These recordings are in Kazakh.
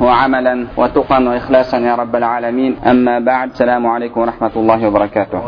وعملا وتقا وإخلاصا يا رب العالمين. أما بعد السلام عليكم ورحمة الله وبركاته.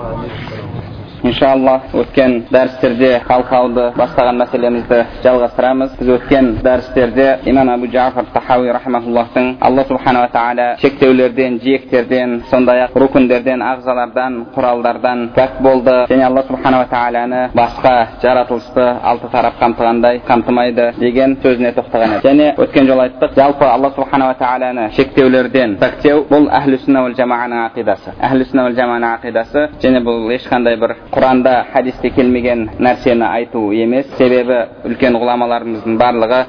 Иншалла өткен дәрістерде қалқауды бастаған мәселемізді жалғастырамыз. Біз өткен дәрістерде имам абу жафар тахауи рахмауллахтың алла субханала тағала шектеулерден жиектерден сондай ақ рукіндерден ағзалардан құралдардан пәк болды. Және алла субханала тағаланы басқа жаратылысты алты тарап қамтығандай қамтымайды деген сөзіне тоқтаған еді. Және өткен жолы айттық жалпы алла субханала тағаланы шектеулерден пәктеу бұл әхлі сүнна жамағаның ақидасы. Әхлі сүнна жамағаның ақидасы және бұл ешқандай бір құранда хадисте келмеген нәрсені айту емес себебі үлкен ғұламаларымыздың барлығы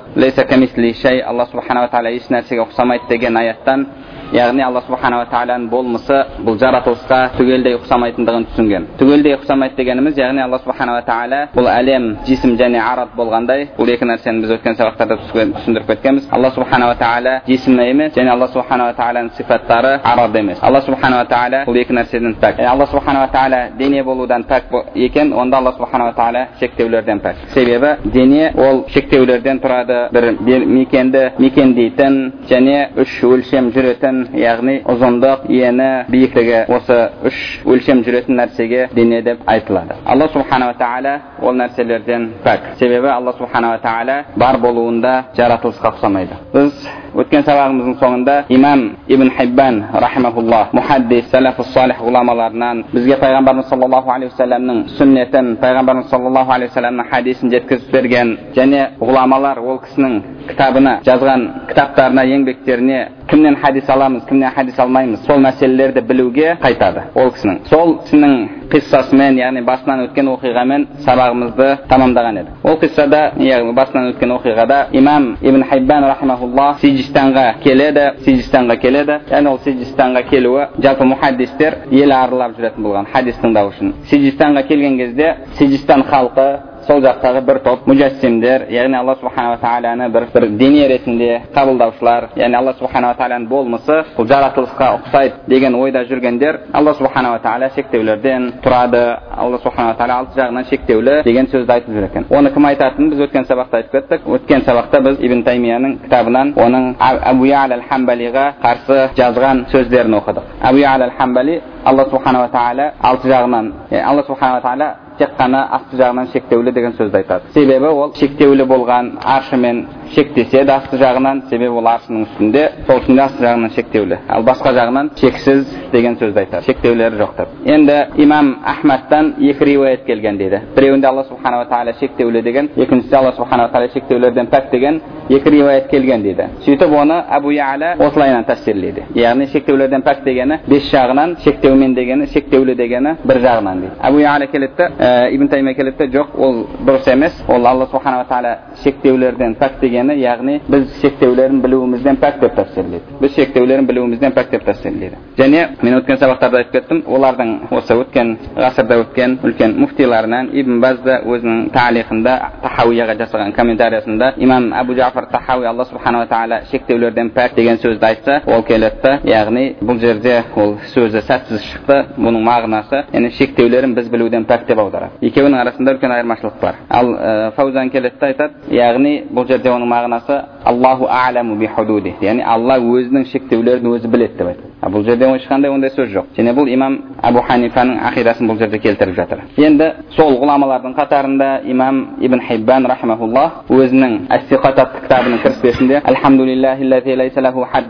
алла субханала тағала еш нәрсеге ұқсамайды деген аяттан яғни алла субханала тағаланың болмысы бұл жаратылысқа түгелдей ұқсамайтындығын түсінген түгелдей ұқсамайды дегеніміз яғни алла субханала тағала бұл әлем жисім және арат болғандай бұл екі нәрсені біз өткен сабақтарда түсіндіріп кеткенбіз алла субханала тағала жисім емес және алла субханала тағаланың сипаттары арат емес алла субханала тағала бұл екі нәрседен пәк алла субханала тағала дене болудан пәк екен онда алла субханала тағала шектеулерден пәк себебі дене ол шектеулерден тұрады бір мекенді мекендейтін және үш өлшем жүретін яғни ұзындық ені биіктігі осы үш өлшем жүретін нәрсеге дене деп айтылады алла субханала тағала ол нәрселерден пәк себебі алла субханала тағала бар болуында жаратылысқа ұқсамайды біз өткен сабағымыздың соңында имам ибн хиббан рахимахуллах мухаддис сәләфус салих ғұламаларынан бізге пайғамбарымыз саллаллаху алейхи уассаламның сүннетін пайғамбарымыз саллаллаху алейхи уассаламның хадисін жеткізіп берген және ғұламалар ол кісінің кітабына жазған кітаптарына еңбектеріне кімнен хадис аламыз кімнен хадис алмаймыз сол мәселелерді білуге қайтады ол кісінің сол кісінің қиссасымен яғни басынан өткен оқиғамен сабағымызды тамамдаған едік ол қиссада яғни басынан өткен оқиғада имам ибн хайбан рахимахуллах сиджистанға келеді сиджистанға келеді яғни ол сиджистанға келуі жалпы мұхаддистер ел аралап жүретін болған хадис тыңдау үшін сиджистанға келген кезде сиджистан халқы сол жақтағы бір топ мужассимдер яғни алла субханала тағаланы бір бір дене ретінде қабылдаушылар яғни алла субханала тағаланың болмысы бұл жаратылысқа ұқсайды деген ойда жүргендер алла субханала тағала шектеулерден тұрады. Алла субханала тағала алты жағынан шектеулі деген сөзді айтып жүр екен. Оны кім айтатынын біз өткен сабақта айтып кеттік. Өткен сабақта біз ибн таймияның кітабынан оның әбу әл хамбалиға қарсы жазған сөздерін оқыдық. Әбу әл хамбали алла субханала тағала алты жағынан алла субханала тағала тек қана асты жағынан шектеулі деген сөзді айтады. Себебі ол шектеулі болған аршымен шектеседі асты жағынан себебі ол аршының үстінде сол үшін де асты жағынан шектеулі. Ал басқа жағынан шексіз деген сөзді айтады. Шектеулері жоқ деп енді имам ахмадтан екі риуаят келген дейді. Біреуінде алла субханала тағала шектеулі деген екіншісінде алла субханала тағала шектеулерден пәк деген екі риуаят келген дейді. Сөйтіп оны әбу яля осылайынан тәфсирлейді яғни шектеулерден пәк дегені бес жағынан шектеумен дегені шектеулі дегені бір жағынан дейді. Әбу яля келеді да ибн таймия келеді да жоқ ол дұрыс емес. Ол алла субханала тағала шектеулерден пәк дегені яғни біз шектеулерін білуімізден пәк деп тәфсирлейді біз шектеулерін білуімізден пәк деп тәфсирлейді және мен өткен сабақтарда айтып кеттім олардың осы өткен ғасырда өткен үлкен муфтиларынан ибн баз да өзінің талихында тахауияға жасаған комментариясында имам әбу жафар тахауи алла субханала тағала шектеулерден пәк деген сөзді айтса ол келеді да яғни бұл жерде ол сөзі сәтсіз шықты бұның мағынасы яғни шектеулерін біз білуден пәк деп аударады екеуінің арасында үлкен айырмашылық бар ал ә, фаузан келеді да айтады яғни бұл жерде оның мағынасы аллаху а'ламу би яғни алла өзінің шектеулерін өзі біледі деп айтады бұл жерде ешқандай ондай сөз жоқ және бұл имам әбу ханифаның ақидасын бұл жерде келтіріп жатыр енді сол ғұламалардың қатарында имам ибн хиббан рахмауллах өзінің әстиқат атты кітабының кіріспесінде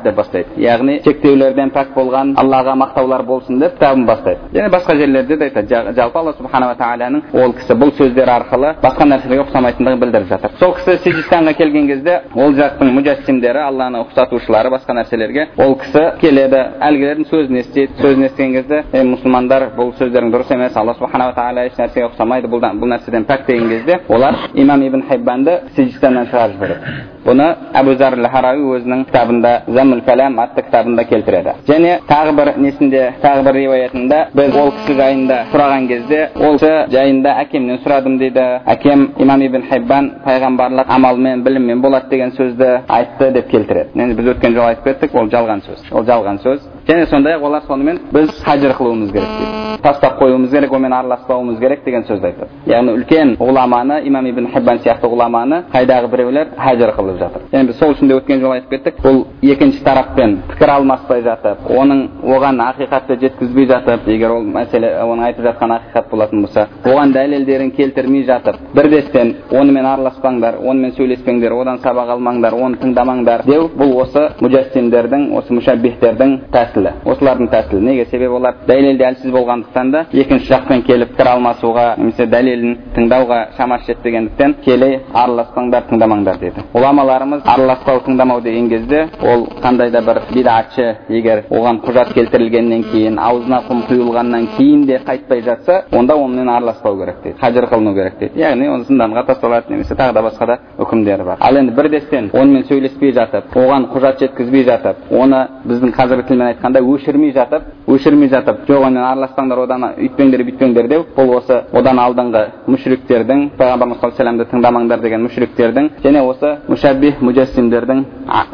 деп бастайды яғни шектеулерден пәк болған аллаға мақтаулар болсын деп кітабын бастайды және басқа жерлерде де айтады жалпы алла субханала тағала тағаланың ол кісі бұл сөздер арқылы басқа нәрселерге ұқсамайтындығын білдіріп жатыр сол кісі сиджистанға келген кезде ол жақтың мужассимдері алланы ұқсатушылары басқа нәрселерге ол кісі келеді әлгілердің сөзін естиді сөзін естіген кезде е мұсылмандар бұл сөздерің дұрыс емес алла субханала тағала еш нәрсеге ұқсамайды бұл нәрседен пәк деген кезде олар имам ибн хайбанды сиджистаннан шығарып жібереді бұны әбу зар өзінің кітабында замул калам атты кітабында келтіреді және тағы бір несінде тағы бір риуаятында біз ол кісі жайында сұраған кезде ол кісі жайында әкемнен сұрадым дейді әкем имам ибн хайбан пайғамбарлық амалмен біліммен болады деген сөзді айтты деп келтіреді енді біз өткен жолы айтып кеттік ол жалған сөз ол жалған сөз және сондай ақ олар сонымен біз хажыр қылуымыз керек дейді тастап қоюымыз керек онымен араласпауымыз керек деген сөзді айтады яғни үлкен ғұламаны имам ибн хиббан сияқты ғұламаны қайдағы біреулер хажыр қылып жатыр және біз сол үшін де өткен жолы айтып кеттік бұл екінші тараппен пікір алмаспай жатып оның оған ақиқатты жеткізбей жатып егер ол мәселе оның айтып жатқан ақиқат болатын болса оған дәлелдерін келтірмей жатып бірдестен онымен араласпаңдар онымен сөйлеспеңдер одан сабақ алмаңдар оны тыңдамаңдар деу бұл осы мужассимдердің осы мушаббихтердің тәсілі осылардың тәсілі неге себебі олар? Дәлелде әлсіз болғандықтан да екінші жақпен келіп пікір алмасуға немесе дәлелін тыңдауға шамасы жетпегендіктен келе араласпаңдар тыңдамаңдар деді. Ғұламаларымыз араласпау тыңдамау деген кезде ол қандай да бір бидатшы егер оған құжат келтірілгеннен кейін аузына құм құйылғаннан кейін де қайтпай жатса онда онымен араласпау керек дейді хажыр қылыну керек дейді. Яғни оны зынданға тасталады немесе тағы да басқа да үкімдері бар. Ал енді бірдестен онымен сөйлеспей жатып оған құжат жеткізбей жатып оны біздің қазіргі тілмен айтқанда өшірмей жатып өшірмей жатып жоқ онымен араласпаңдар одан үйтпеңдер бүйтпеңдер деу бұл осы одан алдыңғы мүшриктердің пайғамбарымыз саллаллаху алейhi тыңдамаңдар деген мүшриктердің және осы мүшәббих мужассимдердің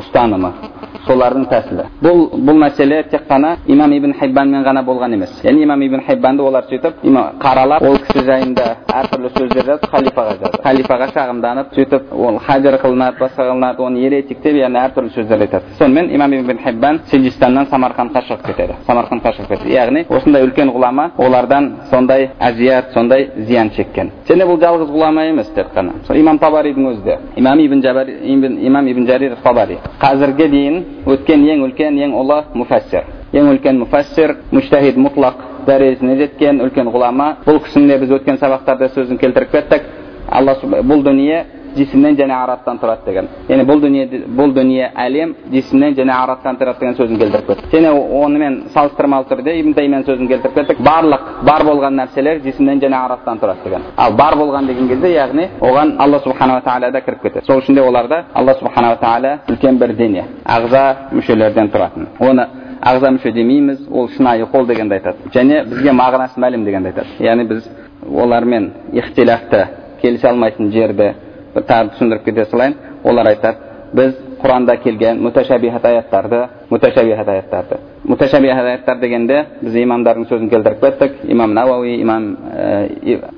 ұстанымы. Солардың тәсілі. Бұл бұл мәселе тек қана имам ибн хайбанмен ғана болған емес. Яғни имам ибн хайбанды олар сөйтіп қаралап ол кісі жайында әртүрлі сөздер жазып халифаға жазды халифаға шағымданып сөйтіп ол хажыр қылынады басқа қылынады оны еретик деп яғни әртүрлі сөздер айтады. Сонымен имам ибн хайбан сиджистаннан самарқандқа шығып кетеді. Самарқандқа шығып кетеді. Яғни осындай үлкен ғұлама олардан сондай әзият сондай зиян шеккен. Және бұл жалғыз ғұлама емес тек қана. Имам табаридің өзі де. Имам ибн имам ибн жарир табари. Қазірге дейін өткен ең үлкен ең ұлы муфассир ең үлкен муфассир мүштахид мұтлақ дәрежесіне жеткен үлкен ғұлама бұл кісінің де біз өткен сабақтарда сөзін келтіріп кеттік алла бұл дүние жисімнен және араттан тұрады деген яғни бұл дүние бұл дүние әлем жисімнен және араттан тұрады деген сөзін келтіріп кеттік және онымен салыстырмалы түрде ибн таймияның сөзін келтіріп кеттік барлық бар болған нәрселер жисімнен және араттан тұрады деген ал бар болған деген кезде яғни оған алла субханала тағала да кіріп кетеді сол үшін де оларда алла субханала тағала үлкен бір дене ағза мүшелерден тұратын оны ағза мүше демейміз ол шынайы қол дегенді айтады және бізге мағынасы мәлім дегенді айтады яғни біз олармен ихтилафты келісе алмайтын жерді тағы түсіндіріп кете салайын олар айтады біз құранда келген мүтәшәбихат аяттарды мүтәшәбихат аяттарды мүтәшәбихат аяттар дегенде біз имамдардың сөзін келтіріп кеттік имам науауи имам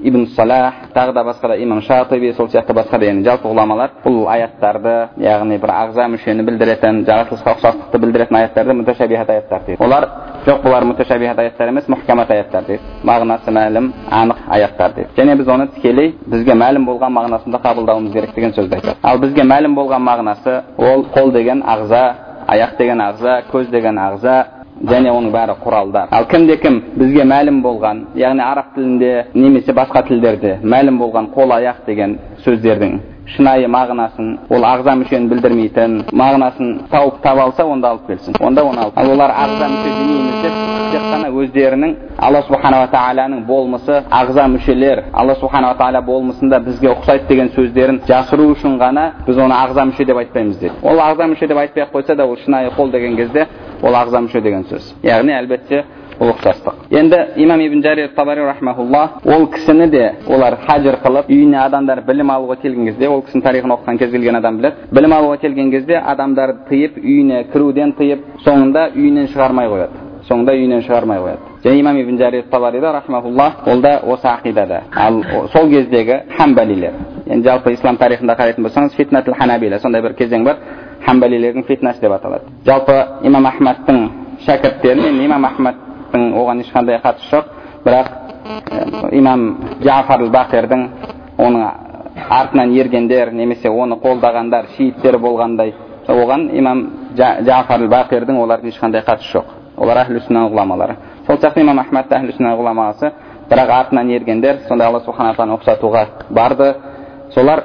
ибн салах тағы да басқа да имам шатиби сол сияқты басқа да яғни жалпы ғұламалар бұл аяттарды яғни бір ағза мүшені білдіретін жаратылысқа ұқсастықты білдіретін аяттарды мүтәшәбихат аяттар дейді олар жоқ бұлар мүтәшәбихат аяттар емес мұхкамат аяттар дейді мағынасы мәлім анық аяттар дейді және біз оны тікелей бізге мәлім болған мағынасында қабылдауымыз керек деген сөзді айтады ал бізге мәлім болған мағынасы ол қол деген ағза аяқ деген ағза көз деген ағза және оның бәрі құралдар. Ал кімде кім бізге мәлім болған яғни араб тілінде немесе басқа тілдерде мәлім болған қол аяқ деген сөздердің шынайы мағынасын ол ағза мүшені білдірмейтін мағынасын тауып таба алса онда алып келсін. Онда оны ал олар ағза мүше қана өздерінің алла субханала тағаланың болмысы ағза мүшелер алла субханала тағала болмысында бізге ұқсайды деген сөздерін жасыру үшін ғана біз оны ағза мүше деп айтпаймыз деді. Ол ағза мүше деп айтпай ақ қойса да ол шынайы қол деген кезде ол ағза мүше деген сөз. Яғни әлбетте бұл ұқсастық. Енді имам ибн жарир табари рахмаулла ол кісіні де олар хажыр қылып үйіне адамдар білім алуға келген кезде ол кісінің тарихын оқыған кез келген адам біледі. Білім алуға келген кезде адамдарды тыйып үйіне кіруден тыйып соңында үйінен шығармай қояды. Соңында үйінен шығармай қояды және имам ибн жарир табари да рахмаулла ол да осы ақидада ал сол кездегі хамбалилер енді жалпы ислам тарихында қарайтын болсаңыз фитнатл ханабила сондай бір кезең бар хамбалилердің фитнасы деп аталады жалпы имам ахмадтың шәкірттері мен имам ахмад оған ешқандай қатысы жоқ бірақ имам джафар бақирдің оның артынан ергендер немесе оны қолдағандар шииттер болғандай оған имам джафар бақирдің олардың ешқандай қатысы жоқ олар әхлі ғұламалары сол сияқты имам ахмад әхлі ғұламасы бірақ артынан ергендер сондай алла субхана тағаланы ұқсатуға барды солар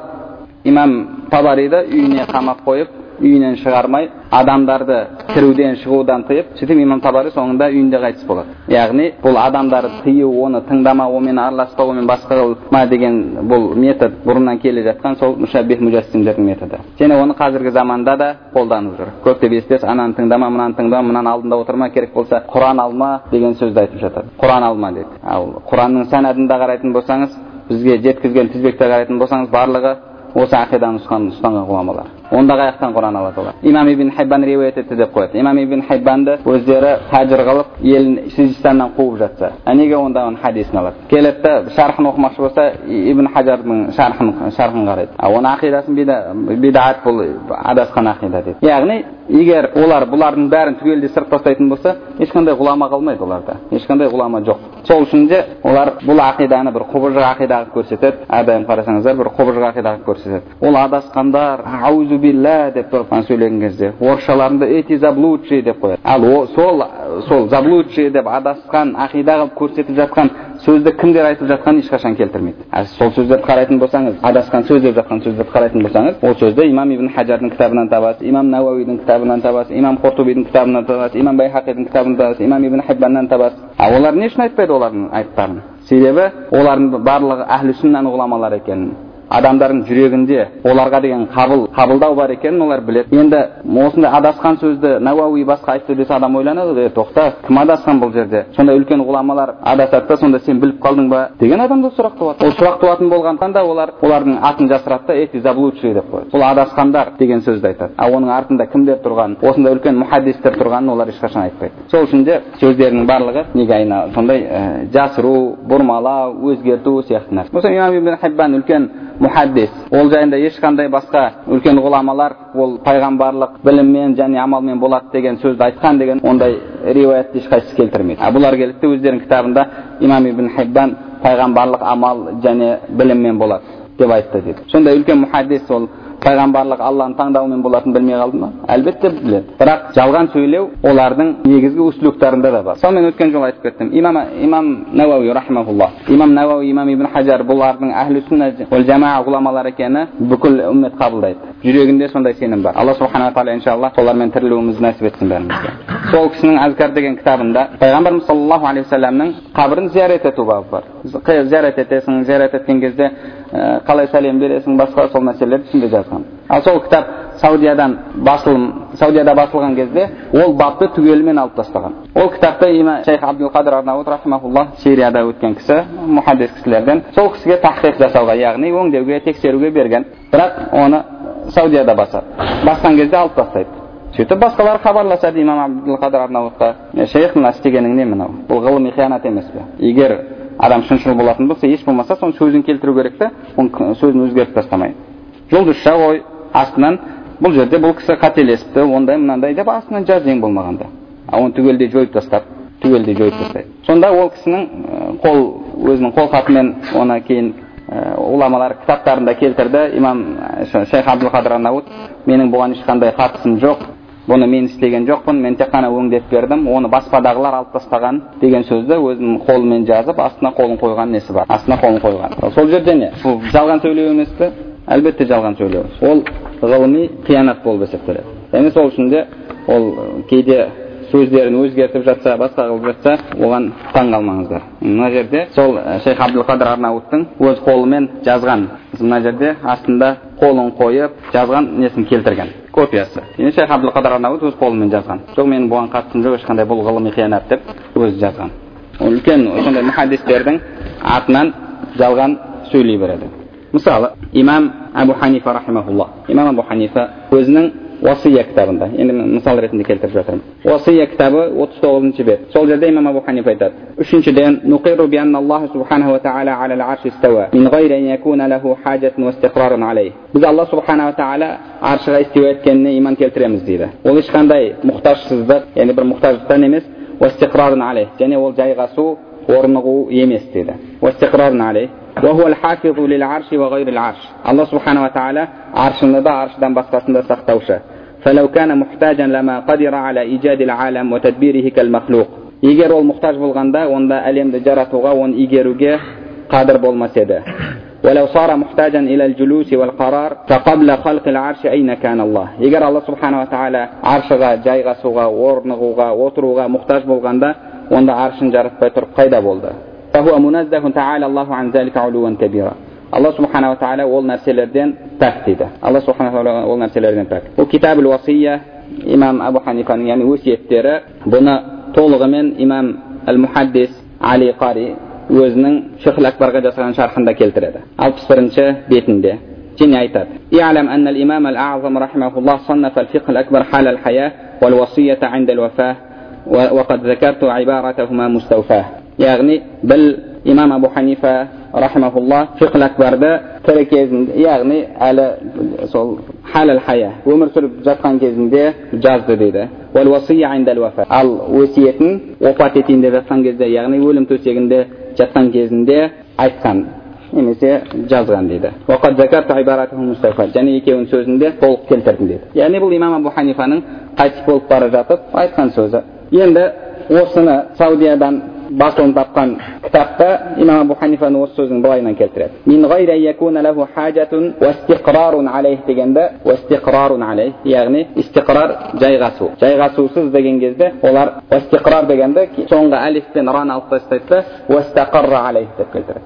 имам табариді үйіне қамап қойып үйінен шығармай адамдарды кіруден шығудан тыйып сөйтіп имам табари соңында үйінде қайтыс болады яғни бұл адамдарды тыю оны тыңдама онымен араласпа онымен басқа қылма деген бұл метод бұрыннан келе жатқан сол мушаббих мужассимдердің методы және оны қазіргі заманда да қолданып жүр көптеп естісіз ананы тыңдама мынаны тыңдама мынаның алдында отырма керек болса құран алма деген сөзді айтып жатады құран алма дейді ал құранның сәнәдінде қарайтын болсаңыз бізге жеткізген тізбекте қарайтын болсаңыз барлығы осы ақиданы ұстанған ғұламалар онда қай жақтан құран алады олар имам ибн хайбан риуаят етті деп қояды имам ибн хайбанды өздері тәжір қылып елін сижистаннан қуып жатса а неге онда оның хадисін алады келеді да шархын оқымақшы болса ибн хажардың шархын шархын қарайды а оның ақидасын бидаат бұл адасқан ақида дейді яғни егер олар бұлардың бәрін түгелдей сырып тастайтын болса ешқандай ғұлама қалмайды оларда ешқандай ғұлама жоқ сол үшін де олар бұл ақиданы бір құбыжық ақида қылып көрсетеді әрдайым қарасаңыздар бір құбыжық ақида қылып көрсетеді ол адасқандар аузу билля деп тұрып сөйлеген кезде орысшаларында эти заблудшие деп қояды ал сол сол заблудшие деп адасқан ақида қылып көрсетіп жатқан сөзді кімдер айтып жатқанын ешқашан келтірмейді а сол сөздерді қарайтын болсаңыз адасқан сөз деп жатқан сөздерді қарайтын болсаңыз ол сөзді имам ибн хажардың кітабынан табасыз имам науауидің кітабынан табасыз имам қортубидің кітабынан табасыз имам байхақидің кітабынан табасыз имам ибн хиббаннан табасыз а олар не үшін айтпайды олардың айыптарын себебі олардың барлығы әхлі сүннаның ғұламалары екенін адамдардың жүрегінде оларға деген қабыл қабылдау бар екенін олар біледі. Енді осындай адасқан сөзді науауи басқа айтты десе адам ойланады е тоқта кім адасқан бұл жерде? Сондай үлкен ғұламалар адасады да сонда сен біліп қалдың ба? деген адамда сұрақ туады. Ол сұрақ туатын болғандықтан да олар олардың атын жасырады да эти заблудшие деп қояды. Бұл адасқандар деген сөзді айтады. Ал оның артында кімдер тұрғанын осындай үлкен мұхаддистер тұрғанын олар ешқашан айтпайды. Сол үшін де сөздерінің барлығы неге айна сондай ә, жасыру бұрмалау өзгерту сияқты нәрсе. Үлкен мұхаддис ол жайында ешқандай басқа үлкен ғұламалар ол пайғамбарлық біліммен және амалмен болады деген сөзді айтқан деген ондай риуаятты ешқайсысы келтірмейді. А бұлар де өздерінің кітабында имам ибн хиббан пайғамбарлық амал және біліммен болады деп айтты дейді. Сондай үлкен мұхаддис ол пайғамбарлық алланың таңдауымен болатынын білмей қалды ма әлбетте біледі бірақ жалған сөйлеу олардың негізгі услугтарында да бар. Мысалы мен өткен жолы айтып кеттім. Имам имам науауи рахмаулла имам науауи имам ибн хажар бұлардың әхлі сүнна жамаа ғұламалар екені бүкіл үммет қабылдайды. Жүрегінде сондай сенім бар. Алла субханала тағала иншалла солармен тірілуімізді нәсіп етсін бәрімізге. Сол кісінің әзкар деген кітабында пайғамбарымыз саллаллаху алейхи вассаламның қабірін зиярат ету бабы бар. Зиярат етесің зиярат еткен кезде қалай сәлем бересің басқа сол мәселелерді ішінде жазған ал сол кітап саудиядан басылым саудияда басылған кезде ол бапты түгелімен алып тастаған. Ол кітапты има шейх абдулқадыр арнаут рахимахулла сирияда өткен кісі мұхаддис кісілерден. Сол кісіге тахқиқ жасауға яғни өңдеуге тексеруге берген. Бірақ оны саудияда басады. Басқан кезде алып тастайды. Сөйтіп басқалар хабарласады имам абдулқадыр арнаутқа. Шейх мына істегенің не мынау? Бұл ғылыми қиянат емес пе? Егер адам шыншыл болатын болса еш болмаса соның сөзін келтіру керек та оның сөзін өзгертіп тастамай. Жұлдызша қой астынан бұл жерде бұл кісі қателесіпті ондай мынандай деп астынан жаз ең болмағанда. А оны түгелдей жойып тастап түгелдей жойып тастайды. Сонда ол кісінің қол өзінің қол хатымен оны кейін ғұламалар кітаптарында келтірді. Имам шейх абдулқадыр менің бұған ешқандай қатысым жоқ бұны мен істеген жоқпын мен тек қана өңдеп бердім. Оны баспадағылар алып тастаған деген сөзді өзінің қолымен жазып астына қолын қойған несі бар? Астына қолын қойған. Сол жерде не? Бұл жалған сөйлеу емес пе? Әлбетте жалған сөйлеу. Ол ғылыми қиянат болып есептеледі. Және сол үшін де ол кейде сөздерін өзгертіп жатса басқа қылып жатса оған таң қалмаңыздар. Мына жерде сол шейх абдулқадыр арнауттың өз қолымен жазған. Мына жерде астында қолын қойып жазған несін келтірген? Копиясы. Енді шейх абдулқадыр арнаут өз қолымен жазған. Жоқ менің бұған қатысым жоқ ешқандай бұл ғылыми қиянат деп өзі жазған. Үлкен сондай мұхаддистердің атынан жалған сөйлей береді. Мысалы имам әбу ханифа рахимахулла. Имам әбу ханифа өзінің уасия кітабында енді мысал ретінде келтіріп жатырмын уасия кітабы отыз тоғызыншы бет сол жерде имам абу ханифа айтады үшіншіден біз алла субханала тағала аршыға истиуа еткеніне иман келтіреміз дейді ол ешқандай мұқтажсыздық яғни бір мұқтаждықтан емес және ол жайғасу ورنغو يمستيدا واستقرارنا عليه. وهو الحافظ للعرش وغير العرش. الله سبحانه وتعالى عرش نضع عرش دان بسقسن سختوشة فلو كان محتاجا لما قدر على إيجاد العالم وتدبيره كالمخلوق. егер ол мұқтаж болғанда أليم әлемді жаратуға оны игеруге қадір ولو صار محتاجا إلى الجلوس والقرار فقبل خلق العرش أين كان الله؟ егер алла субхана ва غا سوغا ورنغو غا وطرو غا محتاج болғанда онда аршын жаратпай тұрып қайда болды فهو منزه تعالى الله عن ذلك علوا كبيرا алла субханала тағала ол нәрселерден пәк дейді алла субхана тағала ол нәрселерден пәк бұл китаб уасия имам абу ханифаның яғни өсиеттері бұны толығымен имам әл мухаддис али қари өзінің шихл акбарға жасаған шархында келтіреді алпыс бірінші бетінде және айтады اعلم أن الإمام الأعظم رحمه الله صنف الفقه الأكبر حال الحياة والوصية عند الوفاة وقد ذكرت عبارتهما مستوفاه яғни біл имам абу ханифа рахимахулла фиқл акбарды тірі кезінде яғни әлі сол халал хая өмір сүріп жатқан кезінде жазды дейді ал өсиетін опат етейін деп жатқан кезде яғни өлім төсегінде жатқан кезінде айтқан немесе жазған дейді және екеуінің сөзін де толық келтірдім дейді яғни бұл имам абу ханифаның қайтыс болып бара жатып айтқан сөзі енді осыны саудиядан басылым тапқан кітапта имам абу ханифаның осы сөзін былайынан келтіреді дегенде яғни истиқрар жайғасу жайғасусыз деген кезде олар истиқрар дегенде соңғы әлиф пен раны алып тастайды да деп келтіреді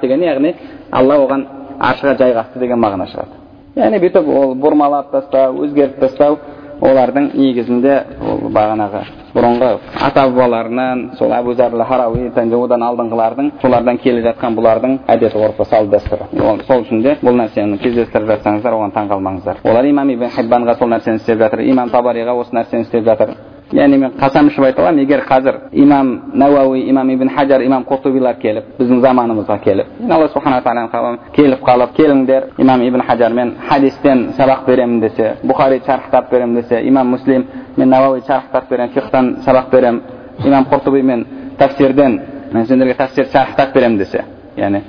деген яғни алла оған аршыға жайғасты деген мағына шығады яғни бүйтіп ол бұрмалап тастау өзгертіп тастау олардың негізінде ол бағанағы бұрынғы ата бабаларынан сол әбу харауи одан алдыңғылардың солардан келе жатқан бұлардың әдет ғұрпы салт дәстүрі. Сол үшін де бұл нәрсені кездестіріп жатсаңыздар оған таң қалмаңыздар. Олар имам ибн хиббанға сол нәрсені істеп жатыр имам табариға осы нәрсені істеп жатыр. Яғни мен қасам ішіп айта аламын егер қазір имам науауи имам ибн хаджар имам қуртубилар келіп біздің заманымызға келіп алла субхана тағала келіп қалып келіңдер имам ибн хаджармен хадистен сабақ беремін десе бұхари шархтап беремін десе имам муслим мен науауи шархтап беремін фихтан сабақ беремін имам құртуби мен тәфсирден мен сендерге тәфсир шархтап беремін десе яғни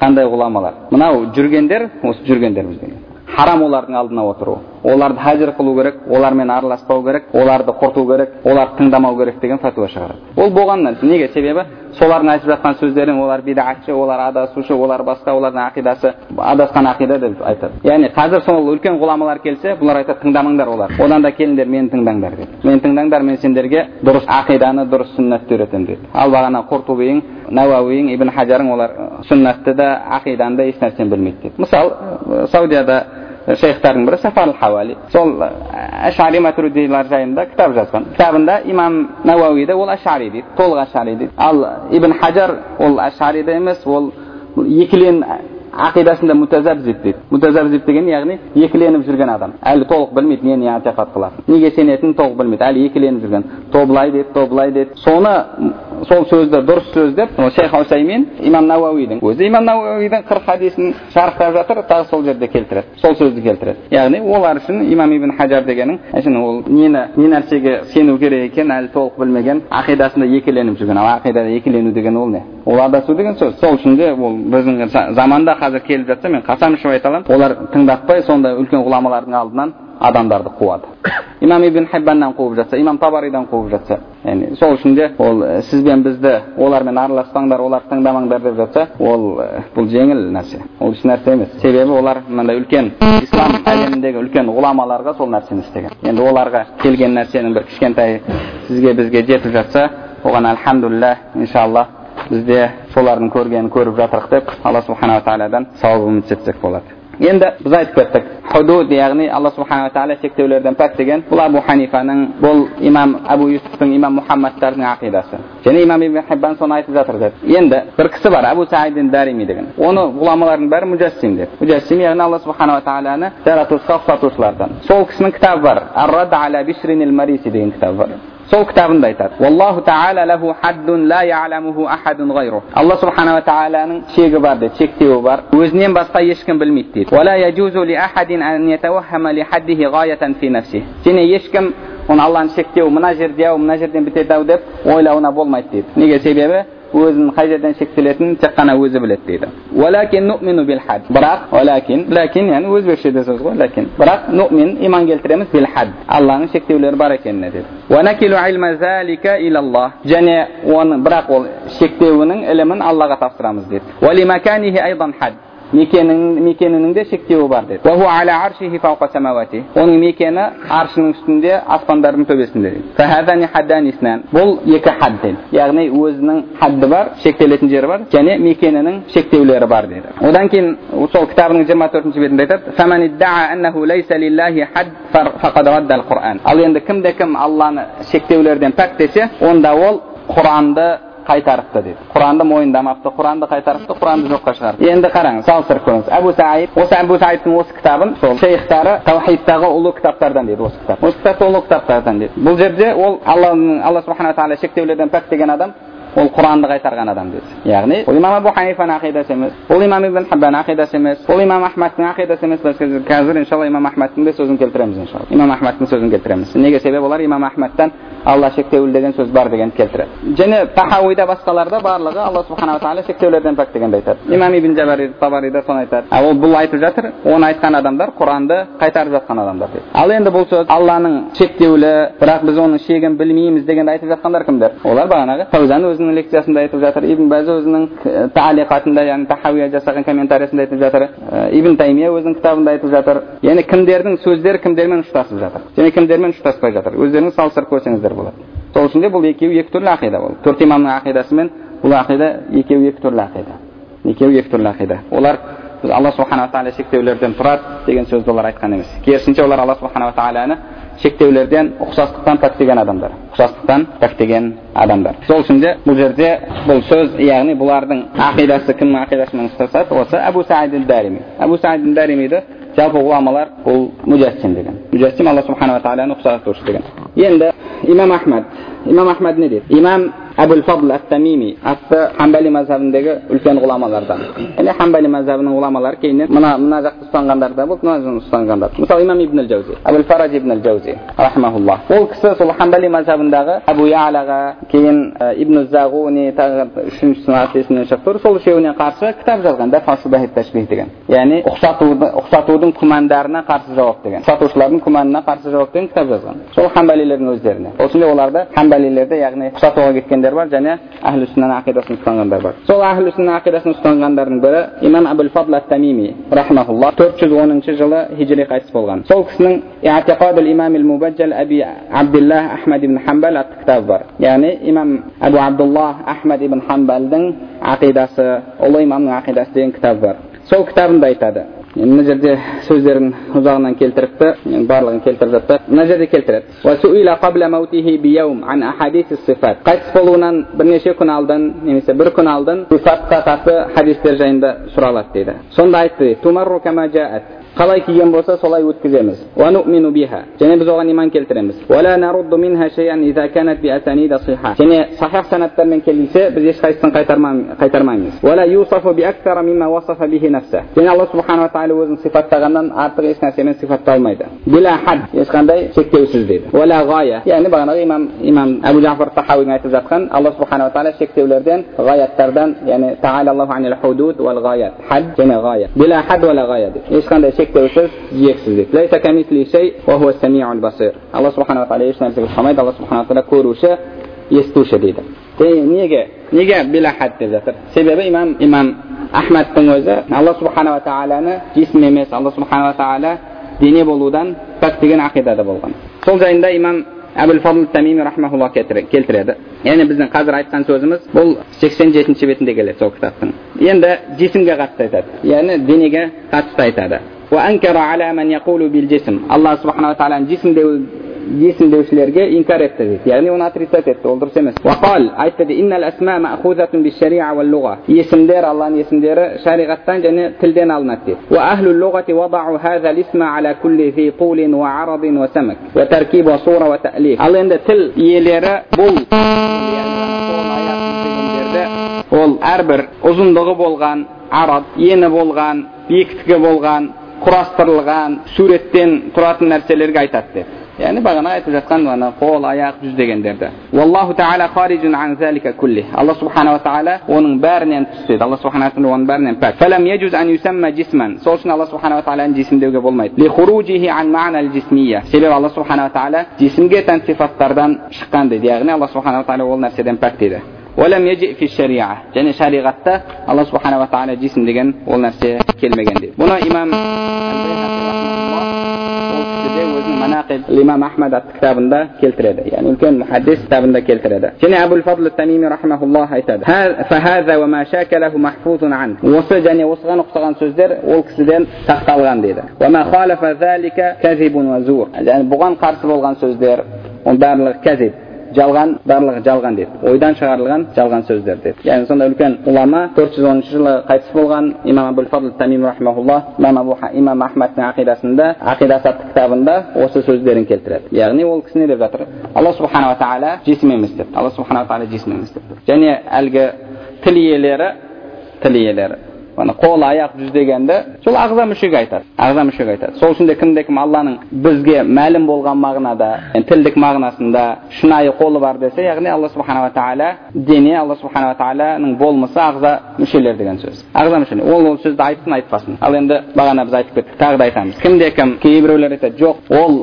қандай ғұламалар мынау жүргендер осы жүргендер біздің харам олардың алдына отыру оларды хажыр қылу керек олармен араласпау керек оларды құрту керек оларды тыңдамау керек деген фәтуа шығарады ол болған нәрсе неге себебі солардың айтып жатқан сөздерін олар бидатшы олар адасушы олар басқа олардың ақидасы адасқан ақида деп айтады яғни қазір сол үлкен ғұламалар келсе бұлар айтады тыңдамаңдар олар одан да келіңдер мені тыңдаңдар дейді мені тыңдаңдар мен сендерге дұрыс ақиданы дұрыс сүннатты үйретемін дейді ал бағана құртубиің науауиің ибн хажарың олар сүннатты да ақиданы да ешнәрсені білмейді дейді мысалы саудияда шейхтардың бірі сафар хауали сол ашари матуридилар жайында кітап жазған кітабында имам науауи ол ашари дейді толық ашари дейді ал ибн хаджар ол ашари да емес ол екілен ақидасында мутазабзиб дейді мутазабзиб деген яғни екіленіп жүрген адам әлі толық білмейді нені атиқат қылады неге сенетінін толық білмейді әлі екіленіп жүрген то былай дейді то былай дейді соны сол сөзді дұрыс сөз деп шейх усаймин имам науауидің өзі имам науауидің қырық хадисін шарықтап жатыр тағы сол жерде келтіреді сол сөзді келтіреді. Яғни олар үшін имам ибн хаджар дегенің әшейін ол нені не нәрсеге сену керек екенін әлі толық білмеген ақидасында екіленіп жүрген. Ал ақидада екілену деген ол не? Ол адасу деген сөз. Сол үшін де ол біздің заманда қазір келіп жатса мен қасам ішіп айта аламын. Олар тыңдатпай сондай үлкен ғұламалардың алдынан адамдарды қуады имам ибн хиббаннан қуып жатса имам табаридан қуып жатса яғни сол үшін де ол сіз бен бізді олармен араласпаңдар оларды тыңдамаңдар деп жатса ол бұл жеңіл нәрсе ол еш нәрсе емес себебі олар мынандай үлкен ислам әлеміндегі үлкен ғұламаларға сол нәрсені істеген енді оларға келген нәрсенің бір кішкентай сізге бізге жетіп жатса оған альхамдулилля иншалла бізде солардың көргенін көріп жатырық деп алла субханала тағаладан сауап үміт етсек болады енді біз айтып кеттік худуд яғни алла субханала тағала шектеулерден пәк деген бұл абу ханифаның бұл имам абу юсуфтың имам мұхаммадтардың ақидасы және имам ибн хиббан соны айтып жатыр деді енді бір кісі бар абу саидин дарими деген оны ғұламалардың бәрі мужассим деді мужассим яғни алла субханала тағаланы жаратушыға ұқсатушылардан сол кісінің кітабы бар ар ала деген кітабы бар сол кітабында айтады уаллаху тағала ләху хаддун ла яламуху ахадун ғайру алла субханала тағаланың шегі бар дейді шектеуі бар өзінен басқа ешкім білмейді дейді және ешкім оны алланың шектеуі мына жерде ау мына жерден бітеді ау деп ойлауына болмайды дейді неге себебі өзінің қай жерден шектелетінін тек қана өзі біледі дейді бірақ ләкин ләкин яғни өзбекшеде сөз ғой ләкин бірақ нумин иман келтіреміз бил хад алланың шектеулері бар екеніне деді және оны бірақ ол шектеуінің ілімін аллаға тапсырамыз деді мекенінің де шектеуі бар деді. Оның мекені аршының үстінде аспандардың төбесінде дейді. Бұл екі хад деді. Яғни өзінің хадды бар шектелетін жері бар және мекенінің шектеулері бар деді. Одан кейін сол кітабының жиырма төртінші бетінде айтады ал енді кімде кім алланы шектеулерден пәк десе онда ол құранды қайтарыпты дейді құранды мойындамапты құранды қайтарыпты құранды жоққа шығарды енді қараңыз салыстырып көріңіз әбу саид осы әбу саидтың осы кітабын сол шейхтары таухидтағы ұлы кітаптардан дейді осы кітап осы кітап ұлы кітаптардан дейді бұл жерде ол алланың алла субхана тағала шектеулерден пәк деген адам ол құранды қайтарған адам деді яғни ол имам абу ханифаның ақидасы емес ол имам ибн хаббан ақидасы емес ол имам ахмадтың ақидасы емес біз қазір иншалла имам ахмадтың да сөзін келтіреміз иншалла имам ахмадтың сөзін келтіреміз неге себебі олар имам ахмадтан алла шектеулі деген сөз бар дегенді келтіреді және тахауида басқаларда барлығы алла субханала тағала шектеулерден пәк дегенді айтады имам ибн жабари табарида соны айтады ал ол бұл айтып жатыр оны айтқан адамдар құранды қайтарып жатқан адамдар дейді ал енді бұл сөз алланың шектеулі бірақ біз оның шегін білмейміз дегенді айтып жатқандар кімдер олар бағанағы фаузан өзінің өзінің лекциясында айтып жатыр ибн бәз өзінің талиқатында яғни тахауия жасаған комментариясында айтып жатыр ибн таймия өзінің кітабында айтып жатыр яғни кімдердің сөздері кімдермен ұштасып жатыр және кімдермен ұштаспай жатыр өздеріңіз салыстырып көрсеңіздер болады сол үшін де бұл екеуі екі түрлі ақида бұл төрт имамның ақидасы мен бұл ақида екеуі екі түрлі ақида екеуі екі түрлі ақида олар алла субханала тағала шектеулерден тұрады деген сөзді олар айтқан емес керісінше олар алла субханала тағаланы шектеулерден ұқсастықтан пәктеген адамдар. Ұқсастықтан пәктеген адамдар. Сол үшін де бұл жерде бұл сөз яғни бұлардың ақидасы кімнің ақидасымен ұштасады осы әбу саид әбу саид жалпы ғұламалар бұл муджассим деген. Муджассим алла субханала тағаланы ұқсатушы деген. Енді имам ахмад. Имам ахмад не дейді? Имам әбул фадл ат тамими атты хамбали мазхабіндегі үлкен ғұламалардан яғни хамбали мазхабының ғұламалары кейіннен мына мына жақты ұстанғандар да болды мына ұстанғандар мысалы имам ибн жаузи әбул фараж ибн жаузи рахмаулла ол кісі сол хамбали мазхабындағы әбу ялаға кейін ибн зағуни тағы үшіншісінің аты есімнен шығып тұр сол үшеуіне қарсы кітап жазған деген яғни ұқсатуды ұқсатудың күмәндарына қарсы жауап деген ұқсатушылардың күмәніне қарсы жауап деген кітап жазған сол хамбалилердің өздеріне сол үшін де оларды хамбалилерді яғни ұқсатуға кеткен ұстанғандар бар және әхлі сүннаның ақидасын ұстанғандар бар сол әхлі сүнна ақидасын ұстанғандардың бірі имам әбул фадл тамими рахмаулла төрт жүз оныншы жылы хижри қайтыс болған сол кісінің имам мубаджал ахмад ибн хамбал атты кітабы бар яғни имам әбу абдуллах ахмад ибн хамбалдың ақидасы ұлы имамның ақидасы деген кітабы бар сол кітабында айтады мына жерде сөздерін ұзағынан келтіріпті барлығын келтіріп жатты мына жерде келтіреді. Қайтыс болуынан бірнеше күн алдын немесе бір күн алдын сифатқа қатысты хадистер жайында сұралады дейді. Сонда айтты қалай киген болса солай өткіземіз және біз оған иман келтіреміз және сахих санаттармен келсе біз ешқайсысын қайтармаймыз және алла субханала тағала өзін сипаттағаннан артық еш нәрсемен сипатталмайды ешқандай шектеусіз дейді яғни бағанағы имам имам әбу жафар тахауидің айтып жатқан алла субханала тағала еш нәрсеге ұқсамайды алла субханала тағала көруші естуші дейді неге неге билахад деп жатыр себебі имам имам ахмадтың өзі алла субханала тағаланы жисм емес алла субханала тағала дене болудан пәк деген ақидада болған сол жайында имам әбіл фадл тамими рахмаулла келтіреді яғни біздің қазір айтқан сөзіміз бұл сексен жетінші бетінде келеді сол кітаптың енді жисімге қатысты айтады яғни денеге қатысты айтады алла субханала тағаланы жисм есімдеушілерге инкар етті дейді яғни оны отрицать етті ол дұрыс емес айтты есімдер алланың есімдері шариғаттан және тілден алынады дейді ал енді тіл иелері бұл ол әрбір ұзындығы болған араб ені болған биіктігі болған құрастырылған суреттен тұратын нәрселерге айтады деп. Яғни бағана айтып жатқан ана қол аяқ жүз дегендерді. Алла субханала тағала оның бәрінен тыс деді алла субхана тағала оның бәрінен пәк. Сол үшін алла субханала тағаланы жисім деуге болмайды. Себебі алла субханала тағала жисімге тән сипаттардан шыққан дейді. Яғни алла субханала тағала ол нәрседен пәк дейді. Және шариғатта алла субханала тағала жисім деген ол нәрсе келмеген дейді бұны имам манақиб имам ахмад атты кітабында келтіреді яғни үлкен мұхаддис кітабында келтіреді және әбул фадл тамими рахмауллах айтады осы және осыған ұқсаған сөздер ол кісіден сақталған дейді және бұған қарсы болған сөздер ол барлығы кәзиб жалған барлығы жалған деді ойдан шығарылған жалған сөздер деді яғни сондай үлкен ғұлама төрт жүз оныншы жылы қайтыс болған имам абул фадл тамим рахмаулла имам абу имам ахмадтың ақидасында ақидасы атты кітабында осы сөздерін келтіреді яғни ол кісі не деп жатыр алла субханала тағала жесім емес деп алла субханала тағала жесім емес деп және әлгі тіл иелері тіл иелері ана қол аяқ жүз дегенді сол ағза мүшеге айтады ағза мүшеге айтады сол үшін де кімде кім алланың бізге мәлім болған мағынада тілдік мағынасында шынайы қолы бар десе яғни алла субханала тағала дене алла субханала тағаланың болмысы ағза мүшелер деген сөз ағза мүшелер ол ол сөзді айтсын айтпасын ал енді бағана біз айтып кеттік тағы да айтамыз кімде кім кейбіреулер айтады жоқ ол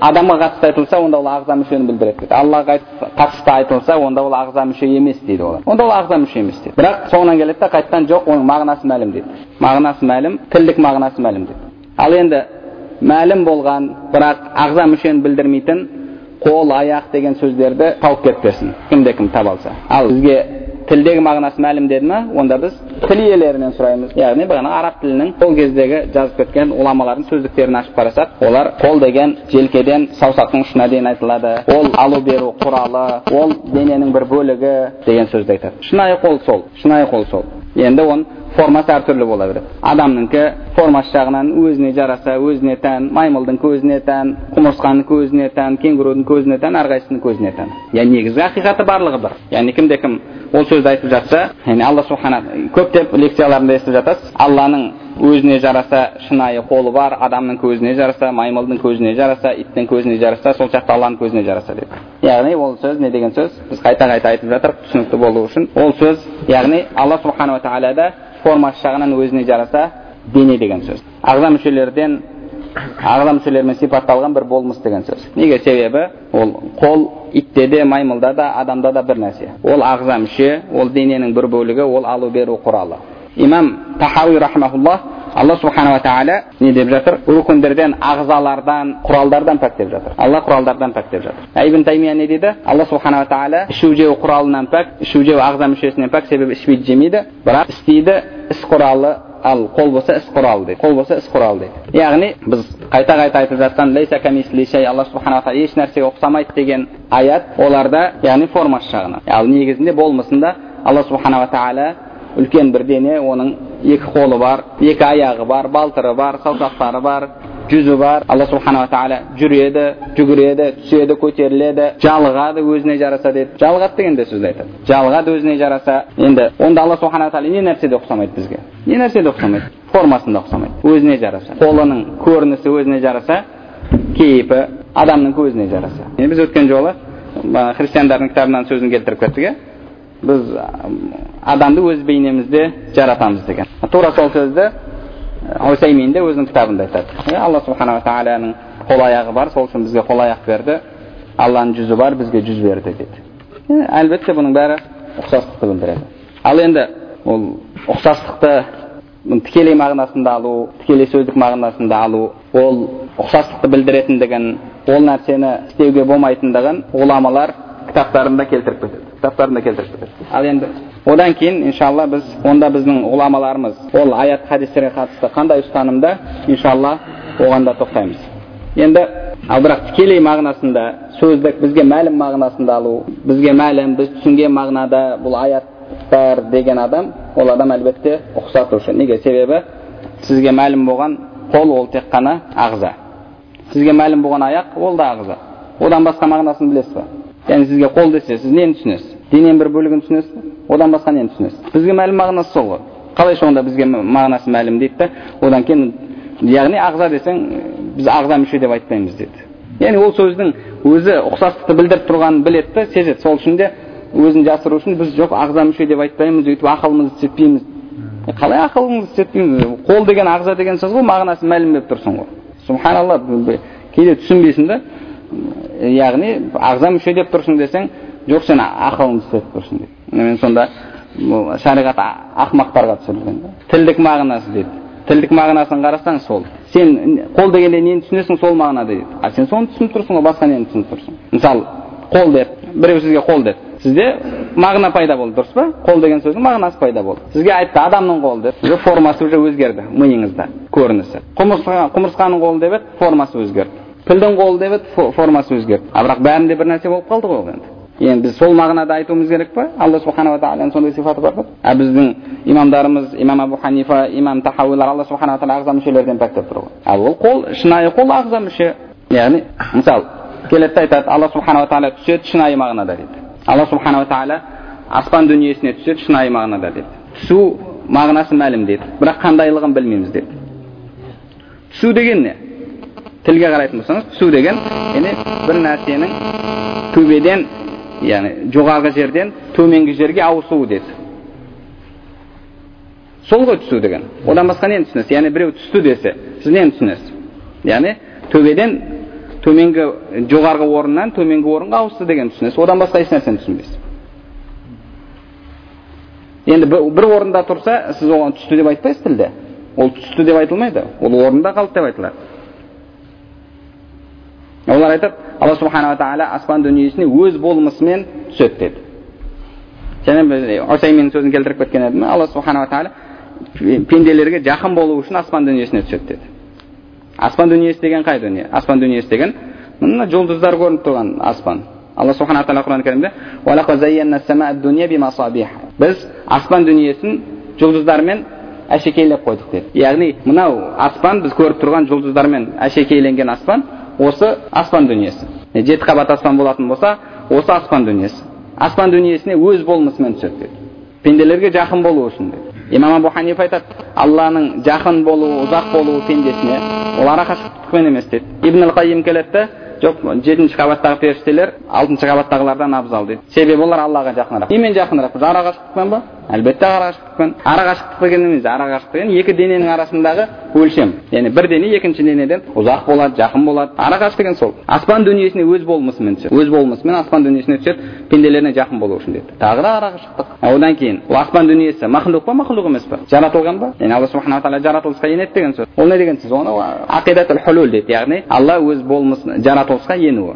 адамға қатысты айтылса онда ол ағза мүшені білдіреді дейді аллаға қатысты айтылса онда ол ағза мүше емес дейді олар онда ол ағза мүше емес дейді бірақ соңынан келеді да қайтадан жоқ оның мағынасы мәлім дейді. Мағынасы мәлім тілдік мағынасы мәлім дейді. Ал енді мәлім болған бірақ ағза мүшені білдірмейтін қол аяқ деген сөздерді тауып кетпесін кімде кім таба алса. Ал бізге тілдегі мағынасы мәлім деді ма онда біз тіл иелерінен сұраймыз. Яғни бағана араб тілінің сол кездегі жазып кеткен ғұламалардың сөздіктерін ашып қарасақ олар қол деген желкеден саусақтың ұшына дейін айтылады. Ол алу беру құралы ол дененің бір бөлігі деген сөзді айтады. Шынайы қол сол шынайы қол сол. Енді оның формасы әртүрлі бола береді адамнікі формасы жағынан өзіне жараса өзіне тән маймылдың көзіне тән құмырсқаның көзіне тән кенгурудың көзіне тән әрқайсысының көзіне тән яғни негізгі ақиқаты барлығы бір яғни кімде кім ол сөзді айтып жатса яғни алла субхана көптеп лекцияларында естіп жатасыз алланың өзіне жараса шынайы қолы бар адамның көзіне жараса маймылдың көзіне жараса иттің көзіне жараса сол сияқты алланың көзіне жараса деп яғни ол сөз не деген сөз біз қайта қайта айтып жатырмық түсінікті болу үшін ол сөз яғни алла субханала тағалада формасы жағынан өзіне жараса дене деген сөз ағза мүшелерден ағза мүшелерімен сипатталған бір болмыс деген сөз неге себебі ол қол итте де маймылда да адамда да бір нәрсе ол ағза мүше ол дененің бір бөлігі ол алу беру құралы имам тахауи рахмаулла алла субханала тағала не деп жатыр рукіндерден ағзалардан құралдардан пәк деп жатыр алла құралдардан пәк деп жатыр ибн таймия не дейді алла субханала тағала ішу жеу құралынан пәк ішу жеу ағза мүшесінен пәк себебі ішпейді жемейді бірақ істейді іс құралы ал қол болса іс құралы дейді қол болса іс құралы дейді яғни біз қайта қайта айтып жатқан алла субханала тағала еш нәрсеге ұқсамайды деген аят оларда яғни формасы жағынан ал негізінде болмысында алла субханала тағала үлкен бір дене оның екі қолы бар екі аяғы бар балтыры бар саусақтары бар жүзі бар. Алла субханала тағала жүреді жүгіреді түседі көтеріледі жалығады өзіне жараса деді жалығады деген де сөзді айтады. Жалығады өзіне жараса. Енді онда алла субханала тағала не нәрседе ұқсамайды бізге? Не нәрседе ұқсамайды? Формасында ұқсамайды. Өзіне жараса. Қолының көрінісі өзіне жараса кейпі адамның көзіне жараса. Біз өткен жолы христиандардың кітабынан сөзін келтіріп кеттік иә біз адамды өз бейнемізде жаратамыз деген тура сол сөзді усаймин де өзінің кітабында айтады алла субханала тағаланың қол аяғы бар сол үшін бізге қол аяқ берді алланың жүзі бар бізге жүз берді дейді әлбетте бұның бәрі ұқсастықты білдіреді ал енді ол ұқсастықты тікелей мағынасында алу тікелей сөздік мағынасында алу ол ұқсастықты білдіретіндігін ол нәрсені істеуге болмайтындығын ғұламалар кітаптарында келтіріп кетеді кітаптарында келтіріп кетеді ал енді одан кейін иншалла біз онда біздің ғұламаларымыз ол аят хадистерге қатысты қандай ұстанымда иншалла оған да тоқтаймыз енді ал бірақ тікелей мағынасында сөздік бізге мәлім мағынасында алу бізге мәлім біз түсінген мағынада бұл аяттар деген адам ол адам әлбетте ұқсатушы неге себебі сізге мәлім болған қол ол тек қана ағза сізге мәлім болған аяқ ол да ағза одан басқа мағынасын білесіз ба яғни сізге қол десе сіз нені түсінесіз дененің бір бөлігін түсінесіз одан басқа нені түсінесіз бізге мәлім мағынасы сол ғой қалайша онда бізге мағынасы мәлім дейді да одан кейін яғни ағза десең біз ағза мүше деп айтпаймыз деді яғни ол сөздің өзі ұқсастықты білдіріп тұрғанын біледі да сезеді сол үшін де өзін жасыру үшін біз жоқ ағза мүше деп айтпаймыз өйтіп ақылымызды істетпейміз қалай ақылыңызды істетпейміз қол деген ағза деген сөз ғой мағынасын мәлімдеп тұрсың ғой субханалла кейде түсінбейсің да яғни ағза мүше деп тұрсың десең жоқ сен ақылыңды істетіп тұрсың дейді мен сонда шариғат ақымақтарға түсірілген тілдік мағынасы дейді тілдік мағынасын қарасаң сол сен қол дегенде нені түсінесің сол мағынада дейді а сен соны түсініп тұрсың ғой басқа нені түсініп тұрсың мысалы қол деп біреу сізге қол деді сізде мағына пайда болды дұрыс па қол деген сөздің мағынасы пайда болды сізге айтты адамның қолы деп формасы уже өзгерді миыңызда көрінісі құмырсқаның қолы деп еді формасы өзгерді пілдің қолы деп еді формасы өзгерді а бірақ бәрінде бір нәрсе болып қалды ғой енді енді біз сол мағынада айтуымыз керек па алла субханала тағаланың сондай сипаты бар ғой а біздің имамдарымыз имам абу ханифа имам тахауилар алла субханала тағала ағза мүшелерден пәк деп тұр ғой ал ол қол шынайы қол ағза мүше яғни мысалы келеді да айтады алла субханала тағала түседі шынайы мағынада дейді алла субханала тағала аспан дүниесіне түседі шынайы мағынада дейді түсу мағынасы мәлім дейді бірақ қандайлығын білмейміз дейді түсу деген не тілге қарайтын болсаңыз түсу деген яғни бір нәрсенің төбеден яғни жоғарғы жерден төменгі жерге ауысуы деді сол ғой түсу деген одан басқа нені түсінесіз яғни біреу түсті десе сіз нені түсінесіз яғни төбеден төменгі жоғарғы орыннан төменгі орынға ауысты деген түсінесіз одан басқа ешнәрсені түсінбейсіз енді бір орында тұрса сіз оған түсті деп айтпайсыз тілде ол түсті деп айтылмайды ол орнында қалды деп айтылады олар айтады алла субханала тағала аспан дүниесіне өз болмысымен түседі деді және усайменнің сөзін келтіріп кеткен едім алла субханала тағала пенделерге жақын болу үшін аспан дүниесіне түседі деді аспан дүниесі деген қай дүние аспан дүниесі деген мына жұлдыздар көрініп тұрған аспан алла субхана тағала құран кәрімде біз аспан дүниесін жұлдыздармен әшекейлеп қойдық деді яғни мынау аспан біз көріп тұрған жұлдыздармен әшекейленген аспан осы аспан дүниесі. Жеті қабат аспан болатын болса осы аспан дүниесі. Аспан дүниесіне өз болмысымен түседі деді. Пенделерге жақын болу үшін деді. Имам абу ханифа айтады алланың жақын болуы ұзақ болуы пендесіне ол арақашықтықпен емес дейді ибн қайым жоқ жетінші қабаттағы періштелер алтыншы қабаттағылардан абзал дейді себебі олар аллаға жақынырақ немен жақынырақ ара қашықтықпен ба әлбетте ара қашықтықпен ара қашықтық деген не ара қашықтық деген екі дененің арасындағы өлшем яғни бір дене екінші денеден ұзақ болады жақын болады ара қашық деген сол аспан дүниесіне өз болмысымен түседі өз болмысымен аспан дүниесіне түседі пенделеріне жақын болу үшін деді тағы да ара қашықтық одан кейін ол аспан дүниесі махлуқ па махлуқ емес па жаратылған ба яғни алла субханала тағала жаратылысқа енеді деген сөз ол не деген сөз оны ақидатул хулул дейді яғни алла өз болмысын жаратылысқа енуі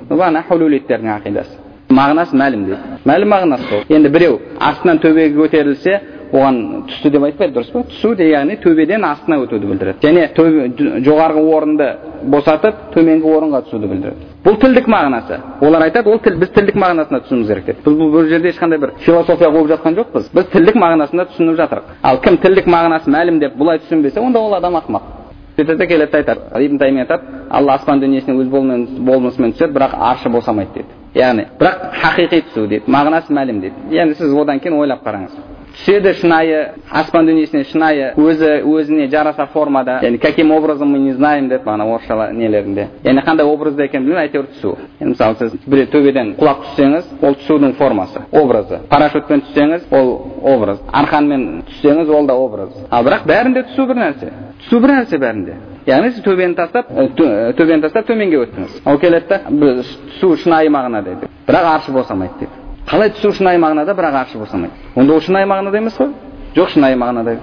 мағынасы мәлім дейді мәлім мағынасы сол енді біреу астынан төбеге көтерілсе оған түсті деп айтпайды дұрыс па түсу де яғни төбеден астына өтуді білдіреді және жоғарғы орынды босатып төменгі орынға түсуді білдіреді бұл тілдік мағынасы олар айтады ол тіл біз тілдік мағынасында түсінуіміз керек деп біз бұл жерде ешқандай бір философия қуып жатқан жоқпыз біз тілдік мағынасында түсініп жатырмық ал кім тілдік мағынасы мәлім деп бұлай түсінбесе онда ол адам ақымақ сөйтеді келеді айтады. Ибн тайми айтады алла аспан дүниесіне өз болмысымен түседі бірақ аршы босамайды дейді яғни бірақ хақиқи түсу дейді мағынасы мәлім дейді енді сіз одан кейін ойлап қараңыз. Түседі шынайы аспан дүниесіне шынайы өзі өзіне жараса формада яғни каким образом мы не знаем деп ана орысша нелерінде яғни қандай образда екенін білмеймін әйтеуір түсу енді мысалы сіз біреу төбеден құлап түссеңіз ол түсудің формасы образы парашютпен түссеңіз ол образ арқанмен түссеңіз ол да образ ал бірақ бәрінде түсу бір нәрсе түсу бір нәрсе бәрінде яғни сіз төбені тастап төбені тастап төменге өттіңіз ол келеді да түсу шынайы мағынада дейді бірақ аршы босамайды дейді қалай түсу шынайы мағынада бірақ аршы босамайды онда ол шынайы мағынада емес қой. Жоқ шынайы мағынада.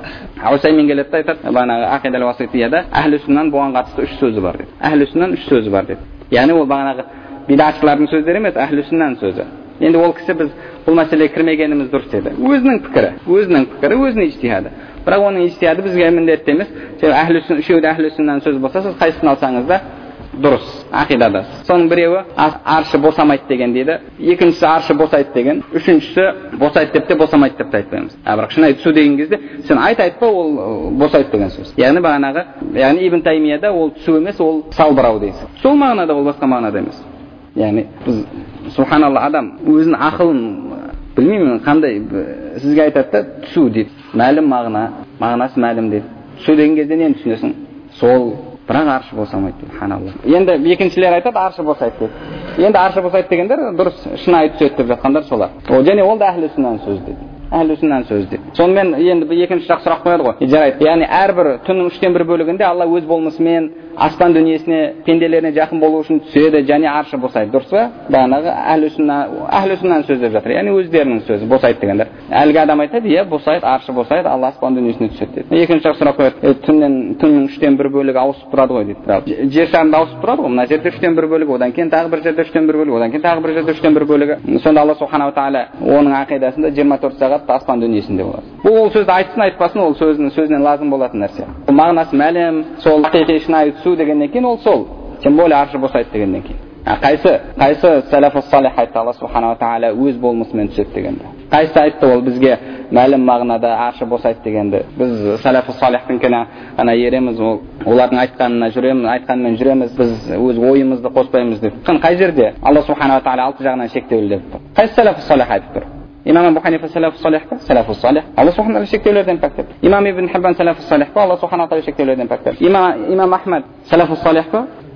Усаймен келеді да айтады бағанағы ақидал уаситияда әхлі сүннаның бұған қатысты үш сөзі бар дейді әхлі сүннаның үш сөзі бар дейді яғни ол бағанағы бидатшылардың сөздері емес әхлі сүннаның сөзі. Енді ол кісі біз бұл мәселеге кірмегеніміз дұрыс деді. Өзінің пікірі өзінің пікірі өзінің ижтихады бірақ оның ижтихады бізге міндетті емес. Үшеуі де әхлі сүннаның сөзі болса сіз қайсысын алсаңыз да дұрыс ақидада соның біреуі аршы босамайды деген дейді. Екіншісі аршы босайды деген. Үшіншісі босайды деп те босамайды деп те айтпаймыз а бірақ шынайы түсу деген кезде сен айт айтпа ол босайды деген сөз. Яғни бағанағы яғни ибн таймияда ол түсу емес ол салбырау дейсіз. Сол мағынада ол басқа мағынада емес. Яғни біз субханалла адам өзінің ақылын білмеймін қандай сізге айтады да түсу дейді. Мәлім мағына мағынасы мәлім дейді. Түсу деген кезде нені түсінесің? Сол бірақ аршы босамайды дейді субханалла енді екіншілер айтады аршы босайды дейді енді аршы босайды дегендер дұрыс шынайы түседі деп жатқандар солар және ол да әхлі сүннаның сөзі дейді әхлі сүннаның сөзі дейді сонымен енді екінші жақ сұрақ қояды ғой жарайды яғни әрбір түннің үштен бір бөлігінде алла өз болмысымен аспан дүниесіне пенделеріне жақын болу үшін түседі және аршы босайды дұрыс па бағанағы әхлі сүнна әхлі сүннаның сөзі деп жатыр яғни өздерінің сөзі босайды дегендер әлгі адам айтады иә босайды аршы босайды алла аспан дүниесіне түседі дейді екінші жақ сұрақ қояды түннен түннің үштен бір бөлігі ауысып тұрады ғой дейді жер шарында ауысып тұрады ғой мына жерде үштен бір бөлігі одан кейін тағы бір жерде үштен бір бөлігі одан кейін тағы бір жерде үштен бір бөлігі сонда алла субханала тағала оның ақидасында жиырма төрт сағат аспан дүниесінде болады бұл ол сөзді айтсын айтпасын ол сөзінің сөзінен лазым болатын нәрсе мағынасы мәлім сол шынайы түсу дегеннен кейін ол сол тем более аршы босайды дегеннен кейін қайсы қайсы сәләфу салих айтты алла субханала тағала өз болмысымен түседі дегенді қайсысы айтты ол бізге мәлім мағынада аршы босайды дегенді біз сәләфу салихтікіне ғана ереміз ол олардың айтқанына жүреміз айтқанымен жүреміз біз өз ойымызды қоспаймыз деп қай жерде алла субханала тағала алты жағынан шектеулі деп тұр қайсы сәләфу салих айтып тұр имам абу ханифа сәләфу салих па сәләфу салих алла субхана тағала шектеулерден пәк деп имам ибн хиббан сәләфу салих па алла субхана тағала шектеулерден пәк деп имам имам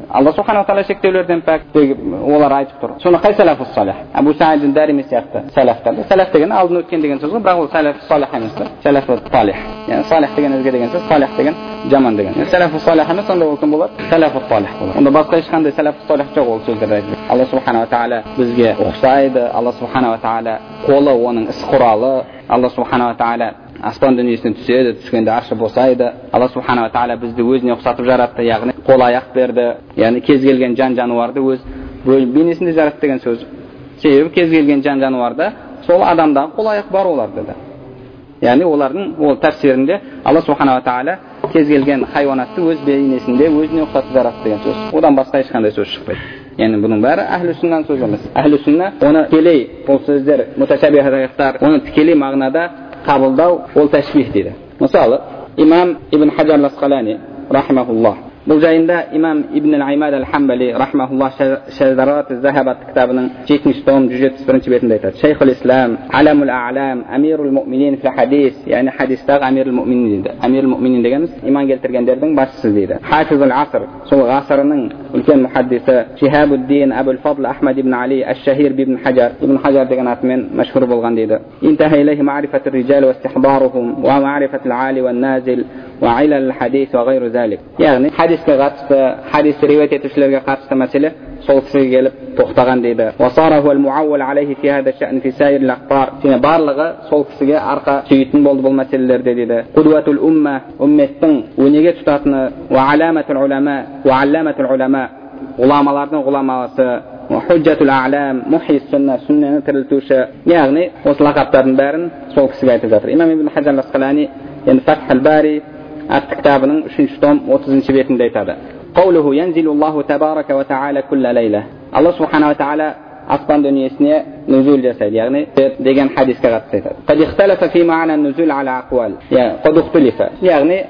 салих алла субханала тағала шектеулерден пәк олар айтып тұр соны қай сәләфу салих абу саид дарими сияқты сәләфтар сәләф деген алдын өткен деген сөз ғой бірақ ол сәләф салих емес та сәләфу талих яғни салих деген өзге деген сөз салих деген жаман деген сәләфу салих емес онда ол кім болады сәләфу талих болады онда басқа ешқандай сәләфу салих жоқ ол сөздерді айтып алла субханала тағала бізге ұқсайды алла субханала тағала қолы оның іс құралы алла субханала тағала аспан дүниесіне түседі түскенде аршы босайды алла субханала тағала бізді өзіне ұқсатып жаратты яғни қол аяқ берді яғни кез келген жан жануарды өз бейнесінде жаратты деген сөз себебі кез келген жан жануарда сол адамдағы қол аяқ бар оларда да яғни олардың ол тәпсірінде алла субханала тағала кез келген хайуанатты өз бейнесінде өзіне ұқсатып жаратты деген сөз одан басқа ешқандай сөз шықпайды яғни бұның бәрі әхлі сүннаның сөзі емес әхлі сүнна оны тікелей бұл сөздер оны тікелей мағынада қабылдау ол тәшбих дейді мысалы имам ибн хаджар ласқалани рахимахуллах Бұл имам Ибн Аймад Аль-Хамбали, рахмахулла, Шазарат Захабат кітабының 70-171 бетінде айтады. Шейх Ислам, Аламул А'лам, Амирул Муминин фил хадис, яғни хадистағы Амирул Муминин дейді. Амирул Муминин дегеніміз иман келтіргендердің басшысы дейді. Хафизул Аср, сол ғасырының үлкен мұхаддисі Шихабуддин Абул Фадл Ахмад ибн Али, Аш-Шахир ибн Хаджар, ибн Хаджар деген атымен мәшһүр болған дейді. Интаха илейхи ма'рифатур риджал ва истихбарухум ва ма'рифатул али ван назил яғни хадиске қатысты хадисті риуаят етушілерге қатысты мәселе сол кісіге келіп тоқтаған дейді барлығы сол кісіге арқа сүйейтін болды бұл мәселелерде дейді қудуатул умма умметтің өнеге тұтатыны ғұламалардың ғұламасы сүннені тірілтуші яғни осы лақаптардың бәрін сол кісіге айтып жатыр имам ибн хаджар at kitabining uchinchi tom o'ttizinchi betida aytadi qavluhu yanzilu allohu tabaraka va taala kulla layla alloh subhanava taala aslan dünyesine nüzul yasaydı. Yani degen hadiske gatsaydı. Kad ihtilafa fi ma'na nüzul ala aqwal. Yani kad ihtilafa. Yani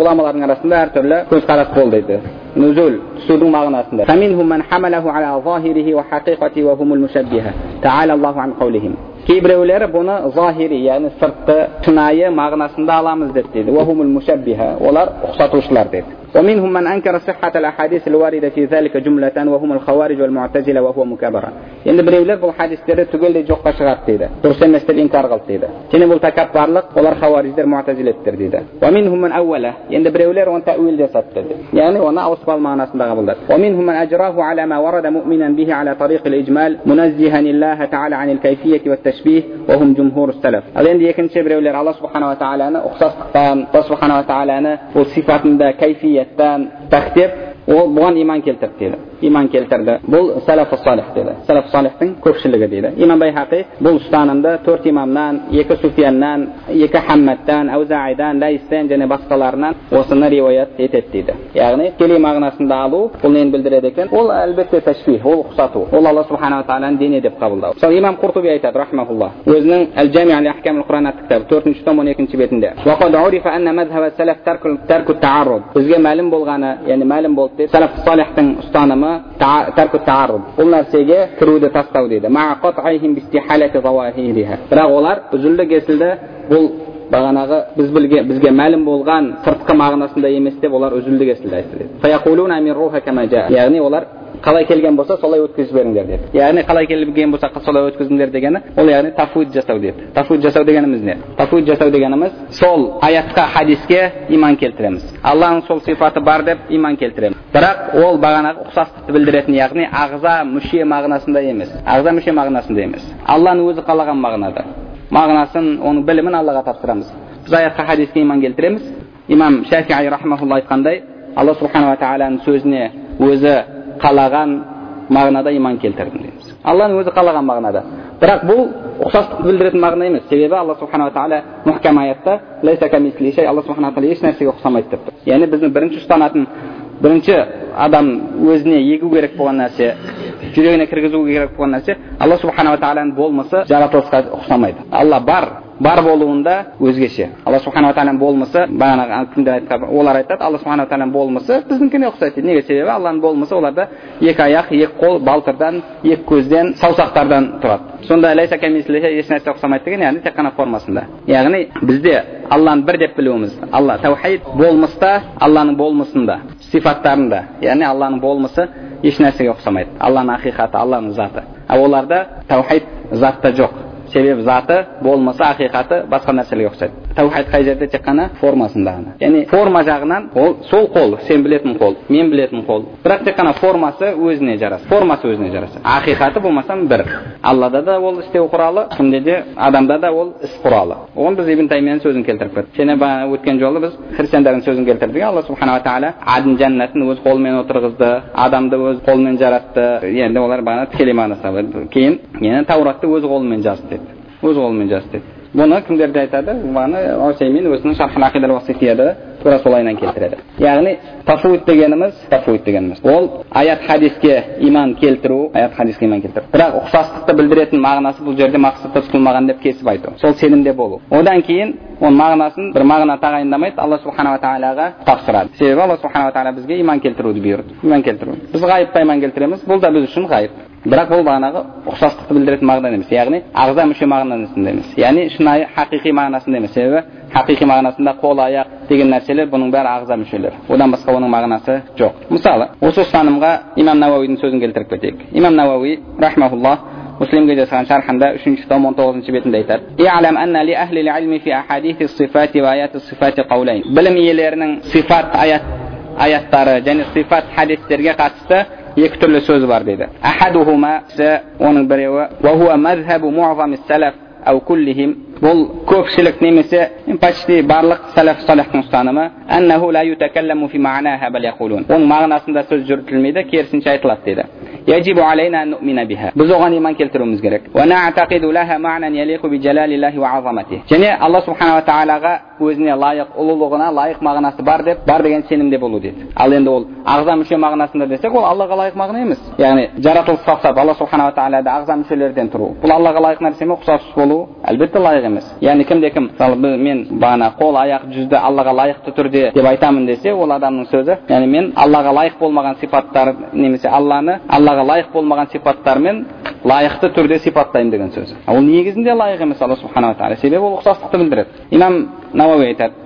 ulamaların arasında her türlü söz karas boldaydı. Nüzul, sudun mağnasında. Feminhum men hamalehu ala zahirihi ve hakikati ve humul müşebbiha. Teala Allahu an kavlihim. Кейбіреулері бұны захири, яғни сыртты, шынайы мағынасында аламыз деп дейді. Уахумул мушаббиха, олар ұқсатушылар дейді. ومنهم من أنكر صحة الأحاديث الواردة في ذلك جملة وهم الخوارج والمعتزلة وهو مكابرة. يعني بني ولد الحديث ترى تقول لي جوقة شغال تيدا. ترسل نستل إنكار غلط تيدا. تيني ملتكب بارلق ولا الخوارج در معتزلة ترديدا. ومنهم من أوله يعني بني وان تأويل جسد تيدا. يعني وأنا أوصف المعناس بغبلد ومنهم من أجراه على ما ورد مؤمنا به على طريق الإجمال منزها الله تعالى عن الكيفية والتشبيه وهم جمهور السلف. هذا يعني يكن شبري ولد الله سبحانه وتعالى أنا أخصص الله سبحانه وتعالى أنا وصفات كيفية кайфияттан тақтеп ол бұған иман келтірді дейді иман келтірді бұл сәләфу салих деді сәләф салихтың көпшілігі дейді имам байхақи бұл ұстанымды төрт имамнан екі суфияннан екі хаммадтан әузаидан ләйстен және басқаларынан осыны риуаят етеді дейді яғни тікелей мағынасында алу бұл нені білдіреді екен ол әлбетте тәшбих ол ұқсату ол алла субханала тағаланың дене деп қабылдау мысалы имам құртуби айтады рахмаулла өзінің әл жами ахкам құран атты кітабы төртінші том он екінші бетінде бізге мәлім болғаны яғни мәлім болды деп сәләф салихтың ұстанымы тәрку тааруб бұл нәрсеге кіруді тастау дейді бірақ олар үзілді кесілді бұл бағанағы біз білген бізге мәлім болған сыртқы мағынасында емес деп олар үзілді кесілді айтты яғни олар қалай келген болса солай өткізіп жіберіңдер деді. яғни қалай келген болса солай өткізіңдер дегені ол яғни тафуид жасау деді. тафуид жасау дегеніміз не? тафуид жасау дегеніміз сол аятқа хадиске иман келтіреміз. Алланың сол сипаты бар деп иман келтіреміз. Бірақ ол бағанағы ұқсастықты білдіретін яғни ағза мүше мағынасында емес. ағза мүше мағынасында емес. Алланың өзі қалаған мағынада. Мағынасын оның білімін аллаға тапсырамыз. Біз аятқа хадиске иман келтіреміз. Имам рахмаулла айтқандай алла субханала тағаланың сөзіне өзі қалаған мағынада иман келтірдім дейміз алланың өзі қалаған мағынада бірақ бұл ұқсастықты білдіретін мағына емес себебі алла субханала тағала мұхкам аятта алла субханала тағала еш нәрсеге ұқсамайды деп тұр яғни біздің бірінші ұстанатын бірінші адам өзіне егу керек болған нәрсе жүрегіне кіргізу керек болған нәрсе алла субханала тағаланың болмысы жаратылысқа ұқсамайды. Алла бар бар болуында өзгеше. Алла субханала тағаланың болмысы бағанағы кімдер айтқан олар айтады алла субханала тағаланың болмысы біздікіне ұқсайды дейді. Неге себебі? Алланың болмысы оларда екі аяқ екі қол балтырдан екі көзден саусақтардан тұрады. Сонда еш нәрсе ұқсамайды деген яғни тек қана формасында. Яғни бізде алланы бір деп білуіміз алла таухид болмыста алланың болмысында сипаттарында. Яғни алланың болмысы еш нәрсеге ұқсамайды алланың ақиқаты алланың заты ал оларда таухид затта жоқ себебі заты болмысы ақиқаты басқа нәрселерге ұқсайды тәухид қай жерде тек қана формасында ғана яғни форма жағынан ол сол қол сен білетін қол мен білетін қол бірақ тек қана формасы өзіне жарасады формасы өзіне жарасады ақиқаты болмаса бір аллада да ол істеу құралы кімде де адамда да ол іс құралы оған біз ибн таймияның сөзін келтіріп кеттік және бағана өткен жолы біз христиандардың сөзін келтірдік алла субханала тағала адын жәннатын өз қолымен отырғызды адамды өз қолымен жаратты енді олар бағана тікелей мағынасы кейін тауратты өз қолымен жазды өз қолымен жазды деді бұны кімдер де айтады бағана усеймин өзінің шархул тура солайынан келтіреді яғни тафуид дегеніміз тафуид дегеніміз ол аят хадиске иман келтіру аят хадиске иман келтіру бірақ ұқсастықты білдіретін мағынасы бұл жерде мақсатта тұтылмаған деп кесіп айту сол сенімде болу одан кейін оның мағынасын бір мағына тағайындамайды алла субханала тағалаға тапсырады себебі алла субханала тағала бізге иман келтіруді бұйырды иман келтіру біз ғайыпқа иман келтіреміз бұл да біз үшін ғайып бірақ бұл бағанағы ұқсастықты білдіретін мағына емес. Яғни ағза мүше мағынасында емес. Яғни шынайы хақиқи мағынасында емес. Себебі хақиқи мағынасында қол аяқ деген нәрселер бұның бәрі ағза мүшелер. Одан басқа оның мағынасы жоқ. Мысалы осы ұстанымға имам науауидің сөзін келтіріп кетейік. Имам науауи рахмаулла муслимге жасаған шархында үшінші том он тоғызыншы бетінде айтады білім иелерінің сифат аят аяттары және сифат хадистерге қатысты екі түрлі сөз бар дейді оның біреуі бұл көпшілік немесе почти барлық сәләф салихтың ұстанымы. Оның мағынасында сөз жүргізілмейді керісінше айтылады дейді. Біз оған иман келтіруіміз керек. Және алла субханала тағалаға өзіне лайық ұлылығына лайық мағынасы бар деп бар деген сенімде болу дейді. Ал енді ол ағза мүше мағынасында десек ол аллаға лайық мағына емес. Яғни жаратылысқа ұқсап алла субханала тағалада ағза мүшелерден тұру. Бұл аллаға лайық нәрсе ме? Ұқсас болу әлбетте лайық емес яғни кімде кім мысалы мен бағана қол аяқ жүзді аллаға лайықты түрде деп айтамын десе ол адамның сөзі яғни мен аллаға лайық болмаған сипаттар немесе алланы аллаға лайық болмаған сипаттармен лайықты түрде сипаттаймын деген сөз ол негізінде лайық емес алла субханала тағала себебі ол ұқсастықты білдіреді имам науауи айтады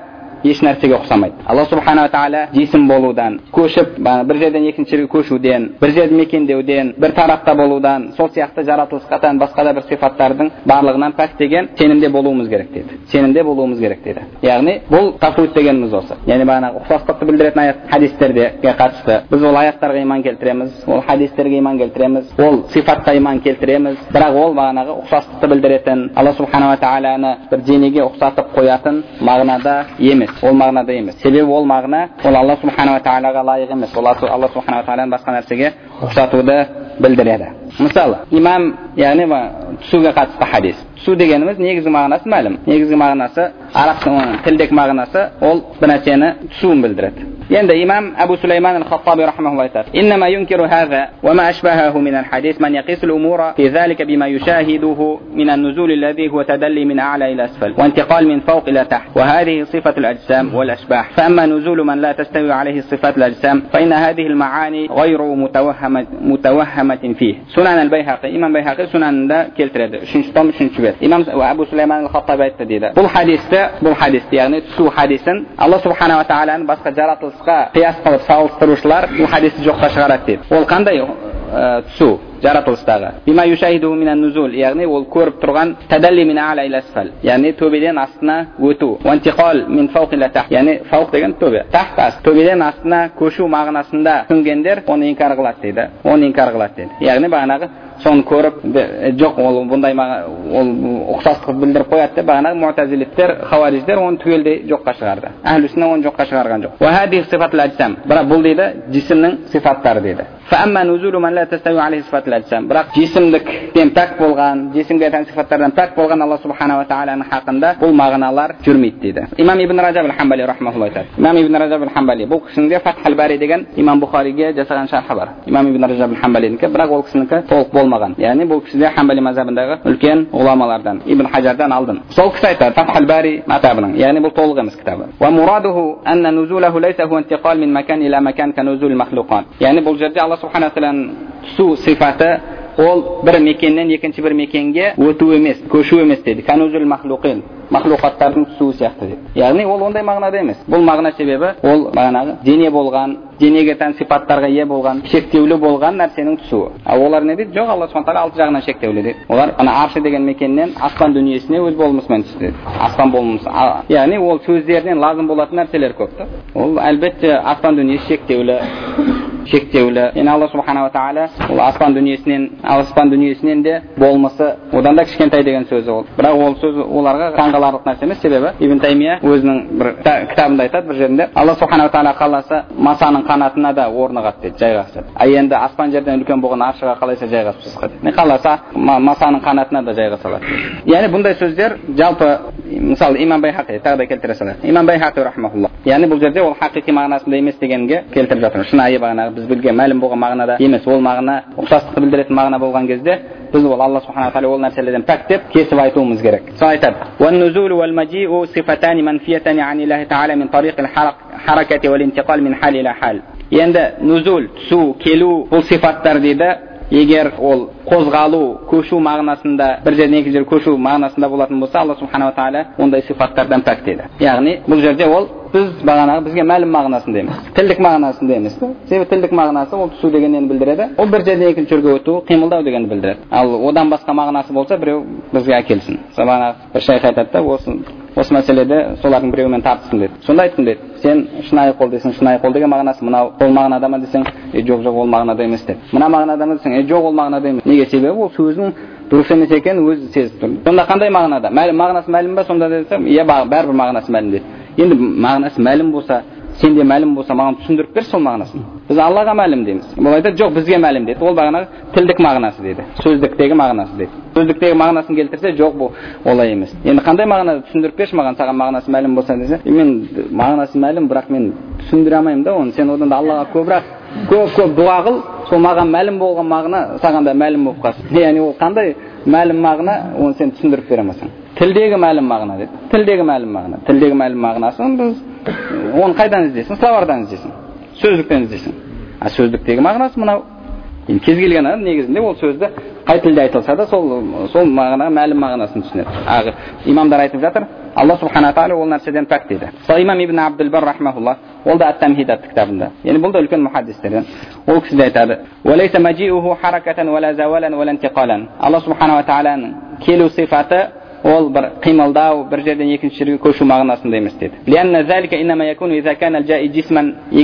еш нәрсеге ұқсамайды алла субханала тағала жесім болудан көшіп бір жерден екінші жерге көшуден бір жерді мекендеуден бір тарапта болудан сол сияқты жаратылысқа тән басқа да бір сипаттардың барлығынан пәк деген сенімде болуымыз керек деді сенімде болуымыз керек деді яғни бұл тафуид дегеніміз осы яғни бағанағы ұқсастықты білдіретін аят хадистерге қатысты біз ол аяттарға иман келтіреміз ол хадистерге иман келтіреміз ол сипатқа иман келтіреміз бірақ ол бағанағы ұқсастықты білдіретін алла субханала тағаланы бір денеге ұқсатып қоятын мағынада емес ол мағынада емес. Себебі ол мағына ол алла субханала тағалаға лайық емес. Ол алла субханала тағаланы басқа нәрсеге ұқсатуды білдіреді. Мысалы имам яғни түсуге қатысты хадис. Түсу дегеніміз негізгі мағынасы мәлім. Негізгі мағынасы aniq tildek ma'nosi ol bir narsani tushuvni bildiradi endi imom abu sulaymon al xattobiy rahmaulloh aytadi innama yunkiru hada va ma ashbahahu min al hadis man yaqisu al umura fi zalika bima yushahiduhu min an nuzul alladhi huwa tadalli min a'la ila asfal wa intiqal min fawq ila taht wa hadhihi sifatu al ajsam wal ashbah fa amma nuzul man la tastawi alayhi sifat al ajsam fa inna hadhihi al ma'ani ghayru mutawahhamat mutawahhamatin fihi sunan al bayhaqi imom bayhaqi sunanida keltiradi 3 tom 3 bet imom abu sulaymon al xattobiy aytdi deydi bu hadisda бұл хадисті яғни түсу хадисін алла субханала тағаланы басқа жаратылысқа қияс қылып салыстырушылар бұл хадисті жоққа шығарады дейді ол қандай ә, түсу жаратылыстағы яғни ол көріп тұрған яғни төбеден астына өту яғни фауқ деген төбе тахт төбеден астына көшу мағынасында түсінгендер оны инкар қылады дейді оны инкар қылады дейді яғни бағанағы соны көріп жоқ ол бұндай ол ұқсастық білдіріп қояды деп бағанағы мутазилиттер хауариздер оны түгелдей жоққа шығарды әхлі оны жоққа шығарған жоқ бірақ бұл дейді жисімнің сипаттары дейді бірақ жесімдіктен пәк болған жесімге тән сипаттардан пәк болған алла субханала тағаланың хақында бұл мағыналар жүрмейді дейді имам ибн ражаб ал хамбали рахмаулла айтады имам ибн ражаб ал хамбали бұл кісінің де фатхал бари деген имам бұхариге жасаған шархы бар имам ибн ражаб ал хамбалинікі бірақ ол кісінікі толық болмаған яғни бұл кісі де хамбали мазхабындағы үлкен ғұламалардан ибн хажардан алдын сол кісі айтады фатхал бари матабының яғни бұл толық емес кітабы яғни бұл жерде алла субхана тағаланың түсу сипаты ол бір мекеннен екінші бір мекенге өту емес көшу емес дейді канузул махлуқин махлуқаттардың түсуі сияқты дейді яғни ол ондай мағынада емес бұл мағына себебі ол бағанағы дене болған денеге тән сипаттарға ие болған шектеулі болған нәрсенің түсуі ал олар не дейді жоқ алла субхан тағала алты жағынан шектеулі дейді олар ана аршы деген мекеннен аспан дүниесіне өз болмысымен түсті деді аспан болмысы яғни ол сөздерінен лазым болатын нәрселер көп та ол әлбетте аспан дүниесі шектеулі шектеулі. Енді алла субханала тағала ол аспан дүниесінен аспан дүниесінен де болмысы одан да кішкентай деген сөзі ол. Бірақ ол сөз оларға таңғаларлық нәрсе емес. Себебі ибн таймия өзінің бір кітабында айтады бір жерінде алла субханала тағала қаласа масаның қанатына да орнығады дейді жайғасады а енді аспан жерден үлкен болған аршыға қалайша жайғасып не қаласа масаның қанатына да жайғаса алады яғни бұндай сөздер жалпы мысалы имам байхақи тағы да келтіре салайық. Имам байхақи яғни бұл жерде ол хақиқи мағынасында емес дегенге келтіріп жатыр шынайы бағанағы біз білген мәлім болған мағынада емес ол мағына ұқсастықты білдіретін мағына болған кезде біз ол алла субхана тағала ол нәрселерден пәк деп кесіп айтуымыз керек сол айтады енді нузул түсу келу бұл сипаттар дейді егер ол қозғалу көшу мағынасында бір жерден екінші жерге көшу мағынасында болатын болса алла субханала тағала ондай сипаттардан пәк деді яғни бұл жерде ол біз бағанағы бізге мәлім мағынасында емес тілдік мағынасында емес себебі тілдік мағынасы ол түсу деген нені білдіреді ол бір жерден екінші жерге өту қимылдау дегенді білдіреді ал одан басқа мағынасы болса біреу бізге әкелсін бағанағы бір шайх айтады да осы осы мәселеде солардың біреуімен тартыстым деді. Сонда айттым деді сен шынайы қол десең шынайы қол деген мағынасы мынау сол мағынада ма десең е жоқ жоқ ол мағынада емес деді. Мына мағынада ма десең е жоқ ол мағынада емес неге? Себебі ол сөздің дұрыс емес екенін өзі сезіп тұр. Сонда қандай мағынада? Мағынасы мәлім ба? Сонда десем иә бәрібір мағынасы мәлім деді. Енді мағынасы мәлім болса сенде мәлім болса маған түсіндіріп берші сол мағынасын біз аллаға мәлім дейміз бұл айтады жоқ бізге мәлім деді ол бағанағы тілдік мағынасы деді сөздіктегі мағынасы деді сөздіктегі мағынасын келтірсе жоқ бұл олай емес енді қандай мағынада түсіндіріп берші маған саған мағынасы мәлім болса десе мен мағынасы мәлім бірақ мен түсіндіре алмаймын да оны сен одан да аллаға көбірек көп көп дұға қыл сол маған мәлім болған мағына саған да мәлім болып қалсын яғни ол қандай мәлім мағына оны сен түсіндіріп бере алмасаң тілдегі мәлім мағына деді тілдегі мәлім мағына тілдегі мәлім мағынасын біз оны қайдан іздейсің словардан іздейсің сөздіктен іздейсің а сөздіктегі мағынасы мынау енді кез келген адам негізінде ол сөзді қай тілде айтылса да сол сол мағынаға мәлім мағынасын түсінеді. Имамдар айтып жатыр алла субхана тағала ол нәрседен пәк дейді. Сол имам ибн абдулбар рахмаулла ол да ат тамхид атты кітабында. Яғни бұл да үлкен мұхаддистерден ол кісі де айтады алла субханала тағаланың келу сипаты ол бір қимылдау бір жерден екінші жерге көшу мағынасында емес деді.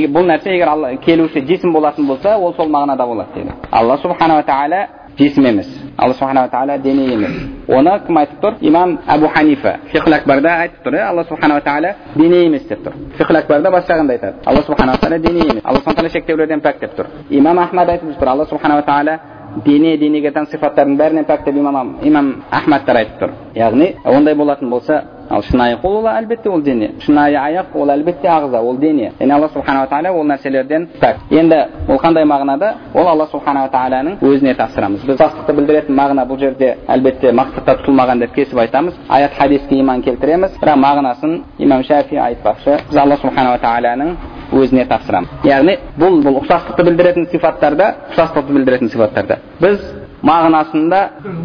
Бұл нәрсе егер алла келуші жисім болатын болса ол сол мағынада болады дейді алла субханала тағала жисім емес. Алла субханала тағала дене емес. Оны кім айтып тұр? Имам әбу ханифа. Фихл акбарда айтып тұр иә алла субханала тағала дене емес деп тұр. Фихл акбарда басқа жағында айтады. Алла субханала тағала дене емес. Алла субхан тағала шектеулерден пәк деп тұр. Имам ахмад айтып тұр алла субханала тағала дене денеге тән сипаттардың бәрінен пәк деп имам имам ахмадтар айтып тұр яғни ондай болатын болса ал шынайы қол ол әлбетте ол дене шынайы аяқ ол әлбетте ағза ол дене яғни алла субханала тағала ол нәрселерден пәк енді ол қандай мағынада ол алла субханала тағаланың өзіне тапсырамыз біз тұтастықты білдіретін мағына бұл жерде әлбетте мақсатта тұтылмаған деп кесіп айтамыз аят хадиске иман келтіреміз бірақ мағынасын имам шафи айтпақшы біз алла субханала тағаланың өзіне тапсырамыз яғни бұл бұл ұқсастықты білдіретін сипаттарда ұқсастықты білдіретін сипаттарда. Біз мағынасында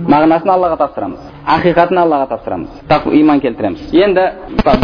мағынасын аллаға тапсырамыз. Ақиқатын аллаға тапсырамыз. Иман келтіреміз. Енді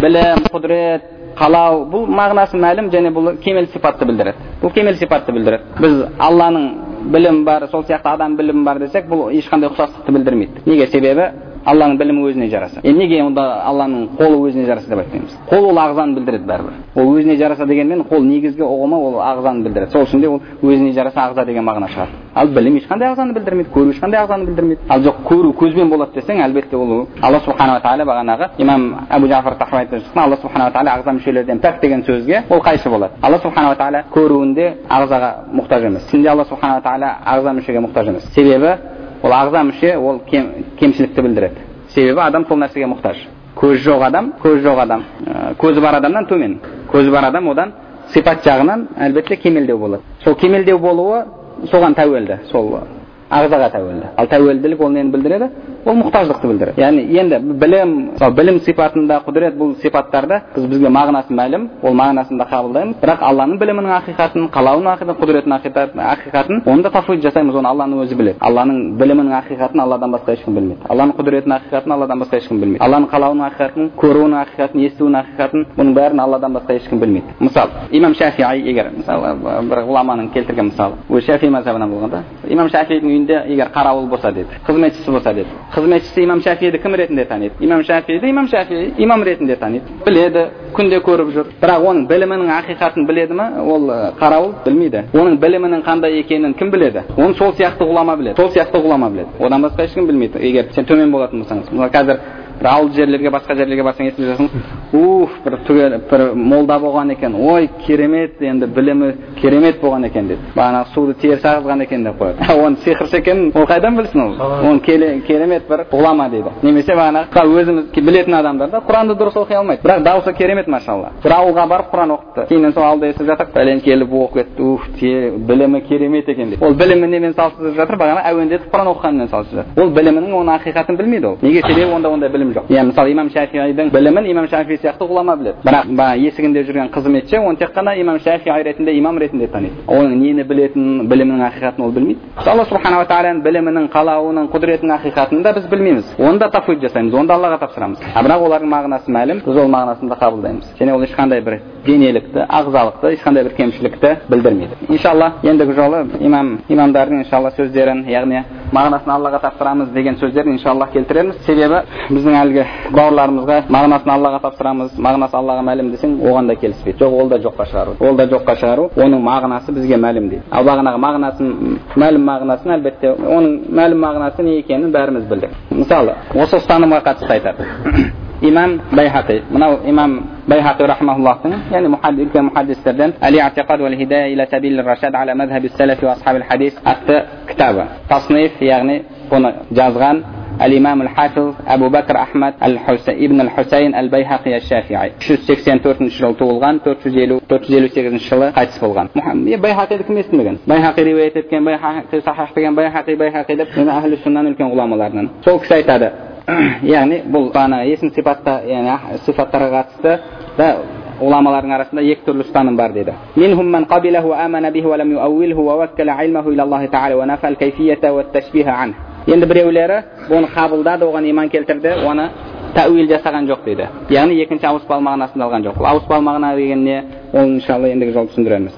білім құдірет қалау бұл мағынасы мәлім және бұл кемел сипатты білдіреді. Бұл кемел сипатты білдіреді. Біз алланың білім бар сол сияқты адам білімі бар десек бұл ешқандай ұқсастықты білдірмейді. Неге? Себебі алланың білімі өзіне жараса. Енді неге онда алланың қолы өзіне жараса деп айтпаймыз? Қол ол ағзаны білдіреді бәрібір. Ол өзіне жараса дегенмен қол негізгі ұғымы ол ағзаны білдіреді. Сол үшін де ол өзіне жараса ағза деген мағына шығады. Ал білім ешқандай ағзаны білдірмейді көру ешқандай ағзаны білдірмейді. Ал жоқ көру көзбен болады десең әлбетте ол алла субханала тағала бағанағы имам әбу тахауи айтып жатқан алла субханала тағала ағза мүшелерден пәк деген сөзге ол қайшы болады. Алла субханала тағала көруінде ағзаға мұқтаж емес. Түсінде алла субханала тағала ағза мүшеге мұқтаж емес. Себебі ол ағза мүше ол кем, кемшілікті білдіреді. Себебі адам сол нәрсеге мұқтаж. Көз жоқ адам көз жоқ адам. Ә, көзі бар адамнан төмен. Көзі бар адам одан сипат жағынан әлбетте кемелдеу болады. Сол кемелдеу болуы соған тәуелді. Сол ағзаға тәуелді. Ал тәуелділік ол нені білдіреді? Ол мұқтаждықты білдіреді. Яғни енді білім мысалы білім сипатында құдірет бұл сипаттарды біз бізге мағынасы мәлім ол мағынасын да қабылдаймыз. Бірақ алланың білімінің ақиқатын қалауының ақиқатын құдіретінің ақиқатын оны да тафуид жасаймыз оны алланың өзі біледі. Алланың білімінің ақиқатын алладан басқа ешкім білмейді. Алланың құдіретінің ақиқатын алладан басқа ешкім білмейді. Алланың қалауының ақиқатын көруінің ақиқатын естуінің ақиқатын бұның бәрін алладан басқа ешкім білмейді. Мысалы имам шафии егер мысалы бір ғұламаның келтірген мысалы. Өзі шафи мазхабынан болған да имам шафидің үйінде егер қарауыл болса деді қызметшісі болса деді қызметшісі имам шафиді кім ретінде таниды имам шафиді имам шафи имам ретінде таниды біледі күнде көріп жүр бірақ оның білімінің ақиқатын біледі ма ол қарауыл білмейді оның білімінің қандай екенін кім біледі оны сол сияқты ғұлама біледі сол сияқты ғұлама біледі одан басқа ешкім білмейді егер сен төмен болатын болсаңыз мысалы қазір бір ауыл жерлерге басқа жерлерге барсаң естіп жатырсың уф бір түгел бір молда болған екен ой керемет енді білімі керемет болған екен дейді бағанағы суды теріс ағызған екен деп қояды оның сиқыршы екенін ол қайдан білсін ол оны керемет бір ғұлама дейді немесе бағанағы өзіміз білетін адамдар да құранды дұрыс оқи алмайды бірақ дауысы керемет машалла бір ауылға барып құран оқыпты кейіннен сол ауылда естіп жатыр бәлен келіп оқып кетті уф білімі керемет екен дейді ол білімін немен салыстырып жатыр бағана әуендетіп құран оқығанымен салыстырып жатыр ол білімінің оның ақиқатын білмейді ол неге себебі онда ондай білім жоқ иә мысалы имам шафидің білімін имам шафи сияқты ғұлама біледі бірақ есігінде жүрген қызметші оны тек қана имам шафи ретінде имам ретінде таниды оның нені білетінін білімінің ақиқатын ол білмейді алла субханала тағаланың білімінің қалауының құдіретінің ақиқатын да біз білмейміз оны да тафуид жасаймыз оны да аллаға тапсырамыз а бірақ олардың мағынасы мәлім біз ол мағынасын да қабылдаймыз және ол ешқандай бір денелікті ағзалықты ешқандай бір кемшілікті білдірмейді иншалла ендігі жолы имам имамдардың иншалла сөздерін яғни мағынасын аллаға тапсырамыз деген сөздерін иншалла келтіреміз себебі біздің әлгі бауырларымызға мағынасын аллаға тапсырамыз мағынасы аллаға мәлім десең оған да келіспейді жоқ ол да жоққа шығару ол да жоққа шығару оның мағынасы бізге мәлім дейді ал бағанағы мағынасын мәлім мағынасын әлбетте оның мәлім мағынасы не екенін бәріміз білдік мысалы осы ұстанымға қатысты айтады имам байхақи мынау имам байхақи рахмауллахтың яғни үлкен мұхаддистерден әли атиқад уәл хидая иля сабил рашад аля мазхаби салафи ва асхабил хадис атты кітабы тасниф яғни бұны жазған الإمام الحافظ أبو بكر أحمد ابن الحسين البيهقي الشافعي үш жүз сексен төртінші жылы туылған төрт жүз елу төрт жүз елу сегізінші жылы қайтыс болған байхақиді кім естімеген байхақи риуаят еткен байхақи сахах деген байхақи байхақи деп әхлі суннаның үлкен ғұламаларынан сол кісі айтады яғни бұл ана есім сипатта яғни сипаттарға қатысты да ғұламалардың арасында екі түрлі ұстаным бар дейді. Енді біреулері бұны қабылдады оған иман келтірді оны тәуил жасаған жоқ дейді. Яғни екінші ауыспалы мағынасында алған жоқ. Ауыспалы мағына деген не? Ол иншалла ендігі жолы түсіндіреміз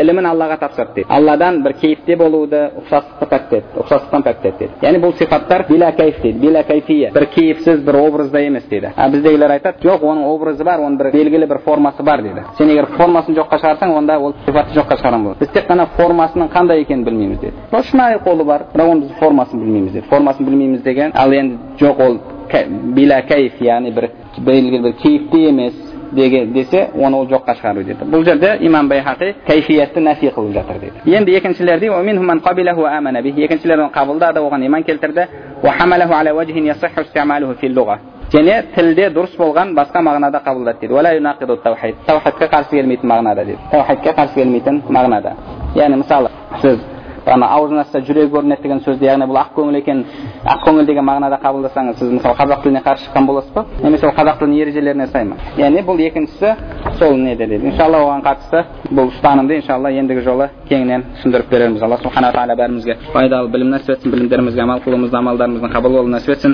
ілімін аллаға тапсырды дейді алладан бір кейіпте болуды ұқсастықты пәктеді ұқсастықтан пәктеді дейді яғни бұл сипаттар биля кайф дейді биля кайфия бір кейіпсіз бір образда емес дейді а біздегілер айтады жоқ оның образы бар оның бір белгілі бір формасы бар дейді сен егер формасын жоққа шығарсаң онда ол сипатты жоққа шығарған болады біз тек қана формасының қандай екенін білмейміз деді шынайы қолы бар бірақ оны біз формасын білмейміз деді формасын білмейміз деген ал енді жоқ ол bila кайф яғни бір белгілі бір кейіпте емес десе оны ол жоққа шығару деді бұл жерде имам байхақи кайфиятты нафи қылып жатыр дейді енді екіншілер дейді екіншілер оны қабылдады оған иман келтірді және тілде дұрыс болған басқа мағынада қабылдады дейді таухидқа қарсы келмейтін мағынада дейді таухидқа қарсы келмейтін мағынада яғни мысалы сіз аузын ашса жүрегі көрінеді деген сөзді яғни бұл ақ көңіл екен ақ көңіл деген мағынада қабылдасаңыз сіз мысалы қазақ тіліне қарсы шыққан боласыз ба немесе ол қазақ тілінің ережелеріне сай ма яғни бұл екіншісі сол неде дейді иншалла оған қатысты бұл ұстанымды иншалла ендігі жолы кеңінен түсіндіріп берерміз алла субхана тағала бәрімізге пайдалы білім нәсіп етсін білімдерімізге амал қылуымызды амалдарымыздың қабыл болуын нәсіп етсін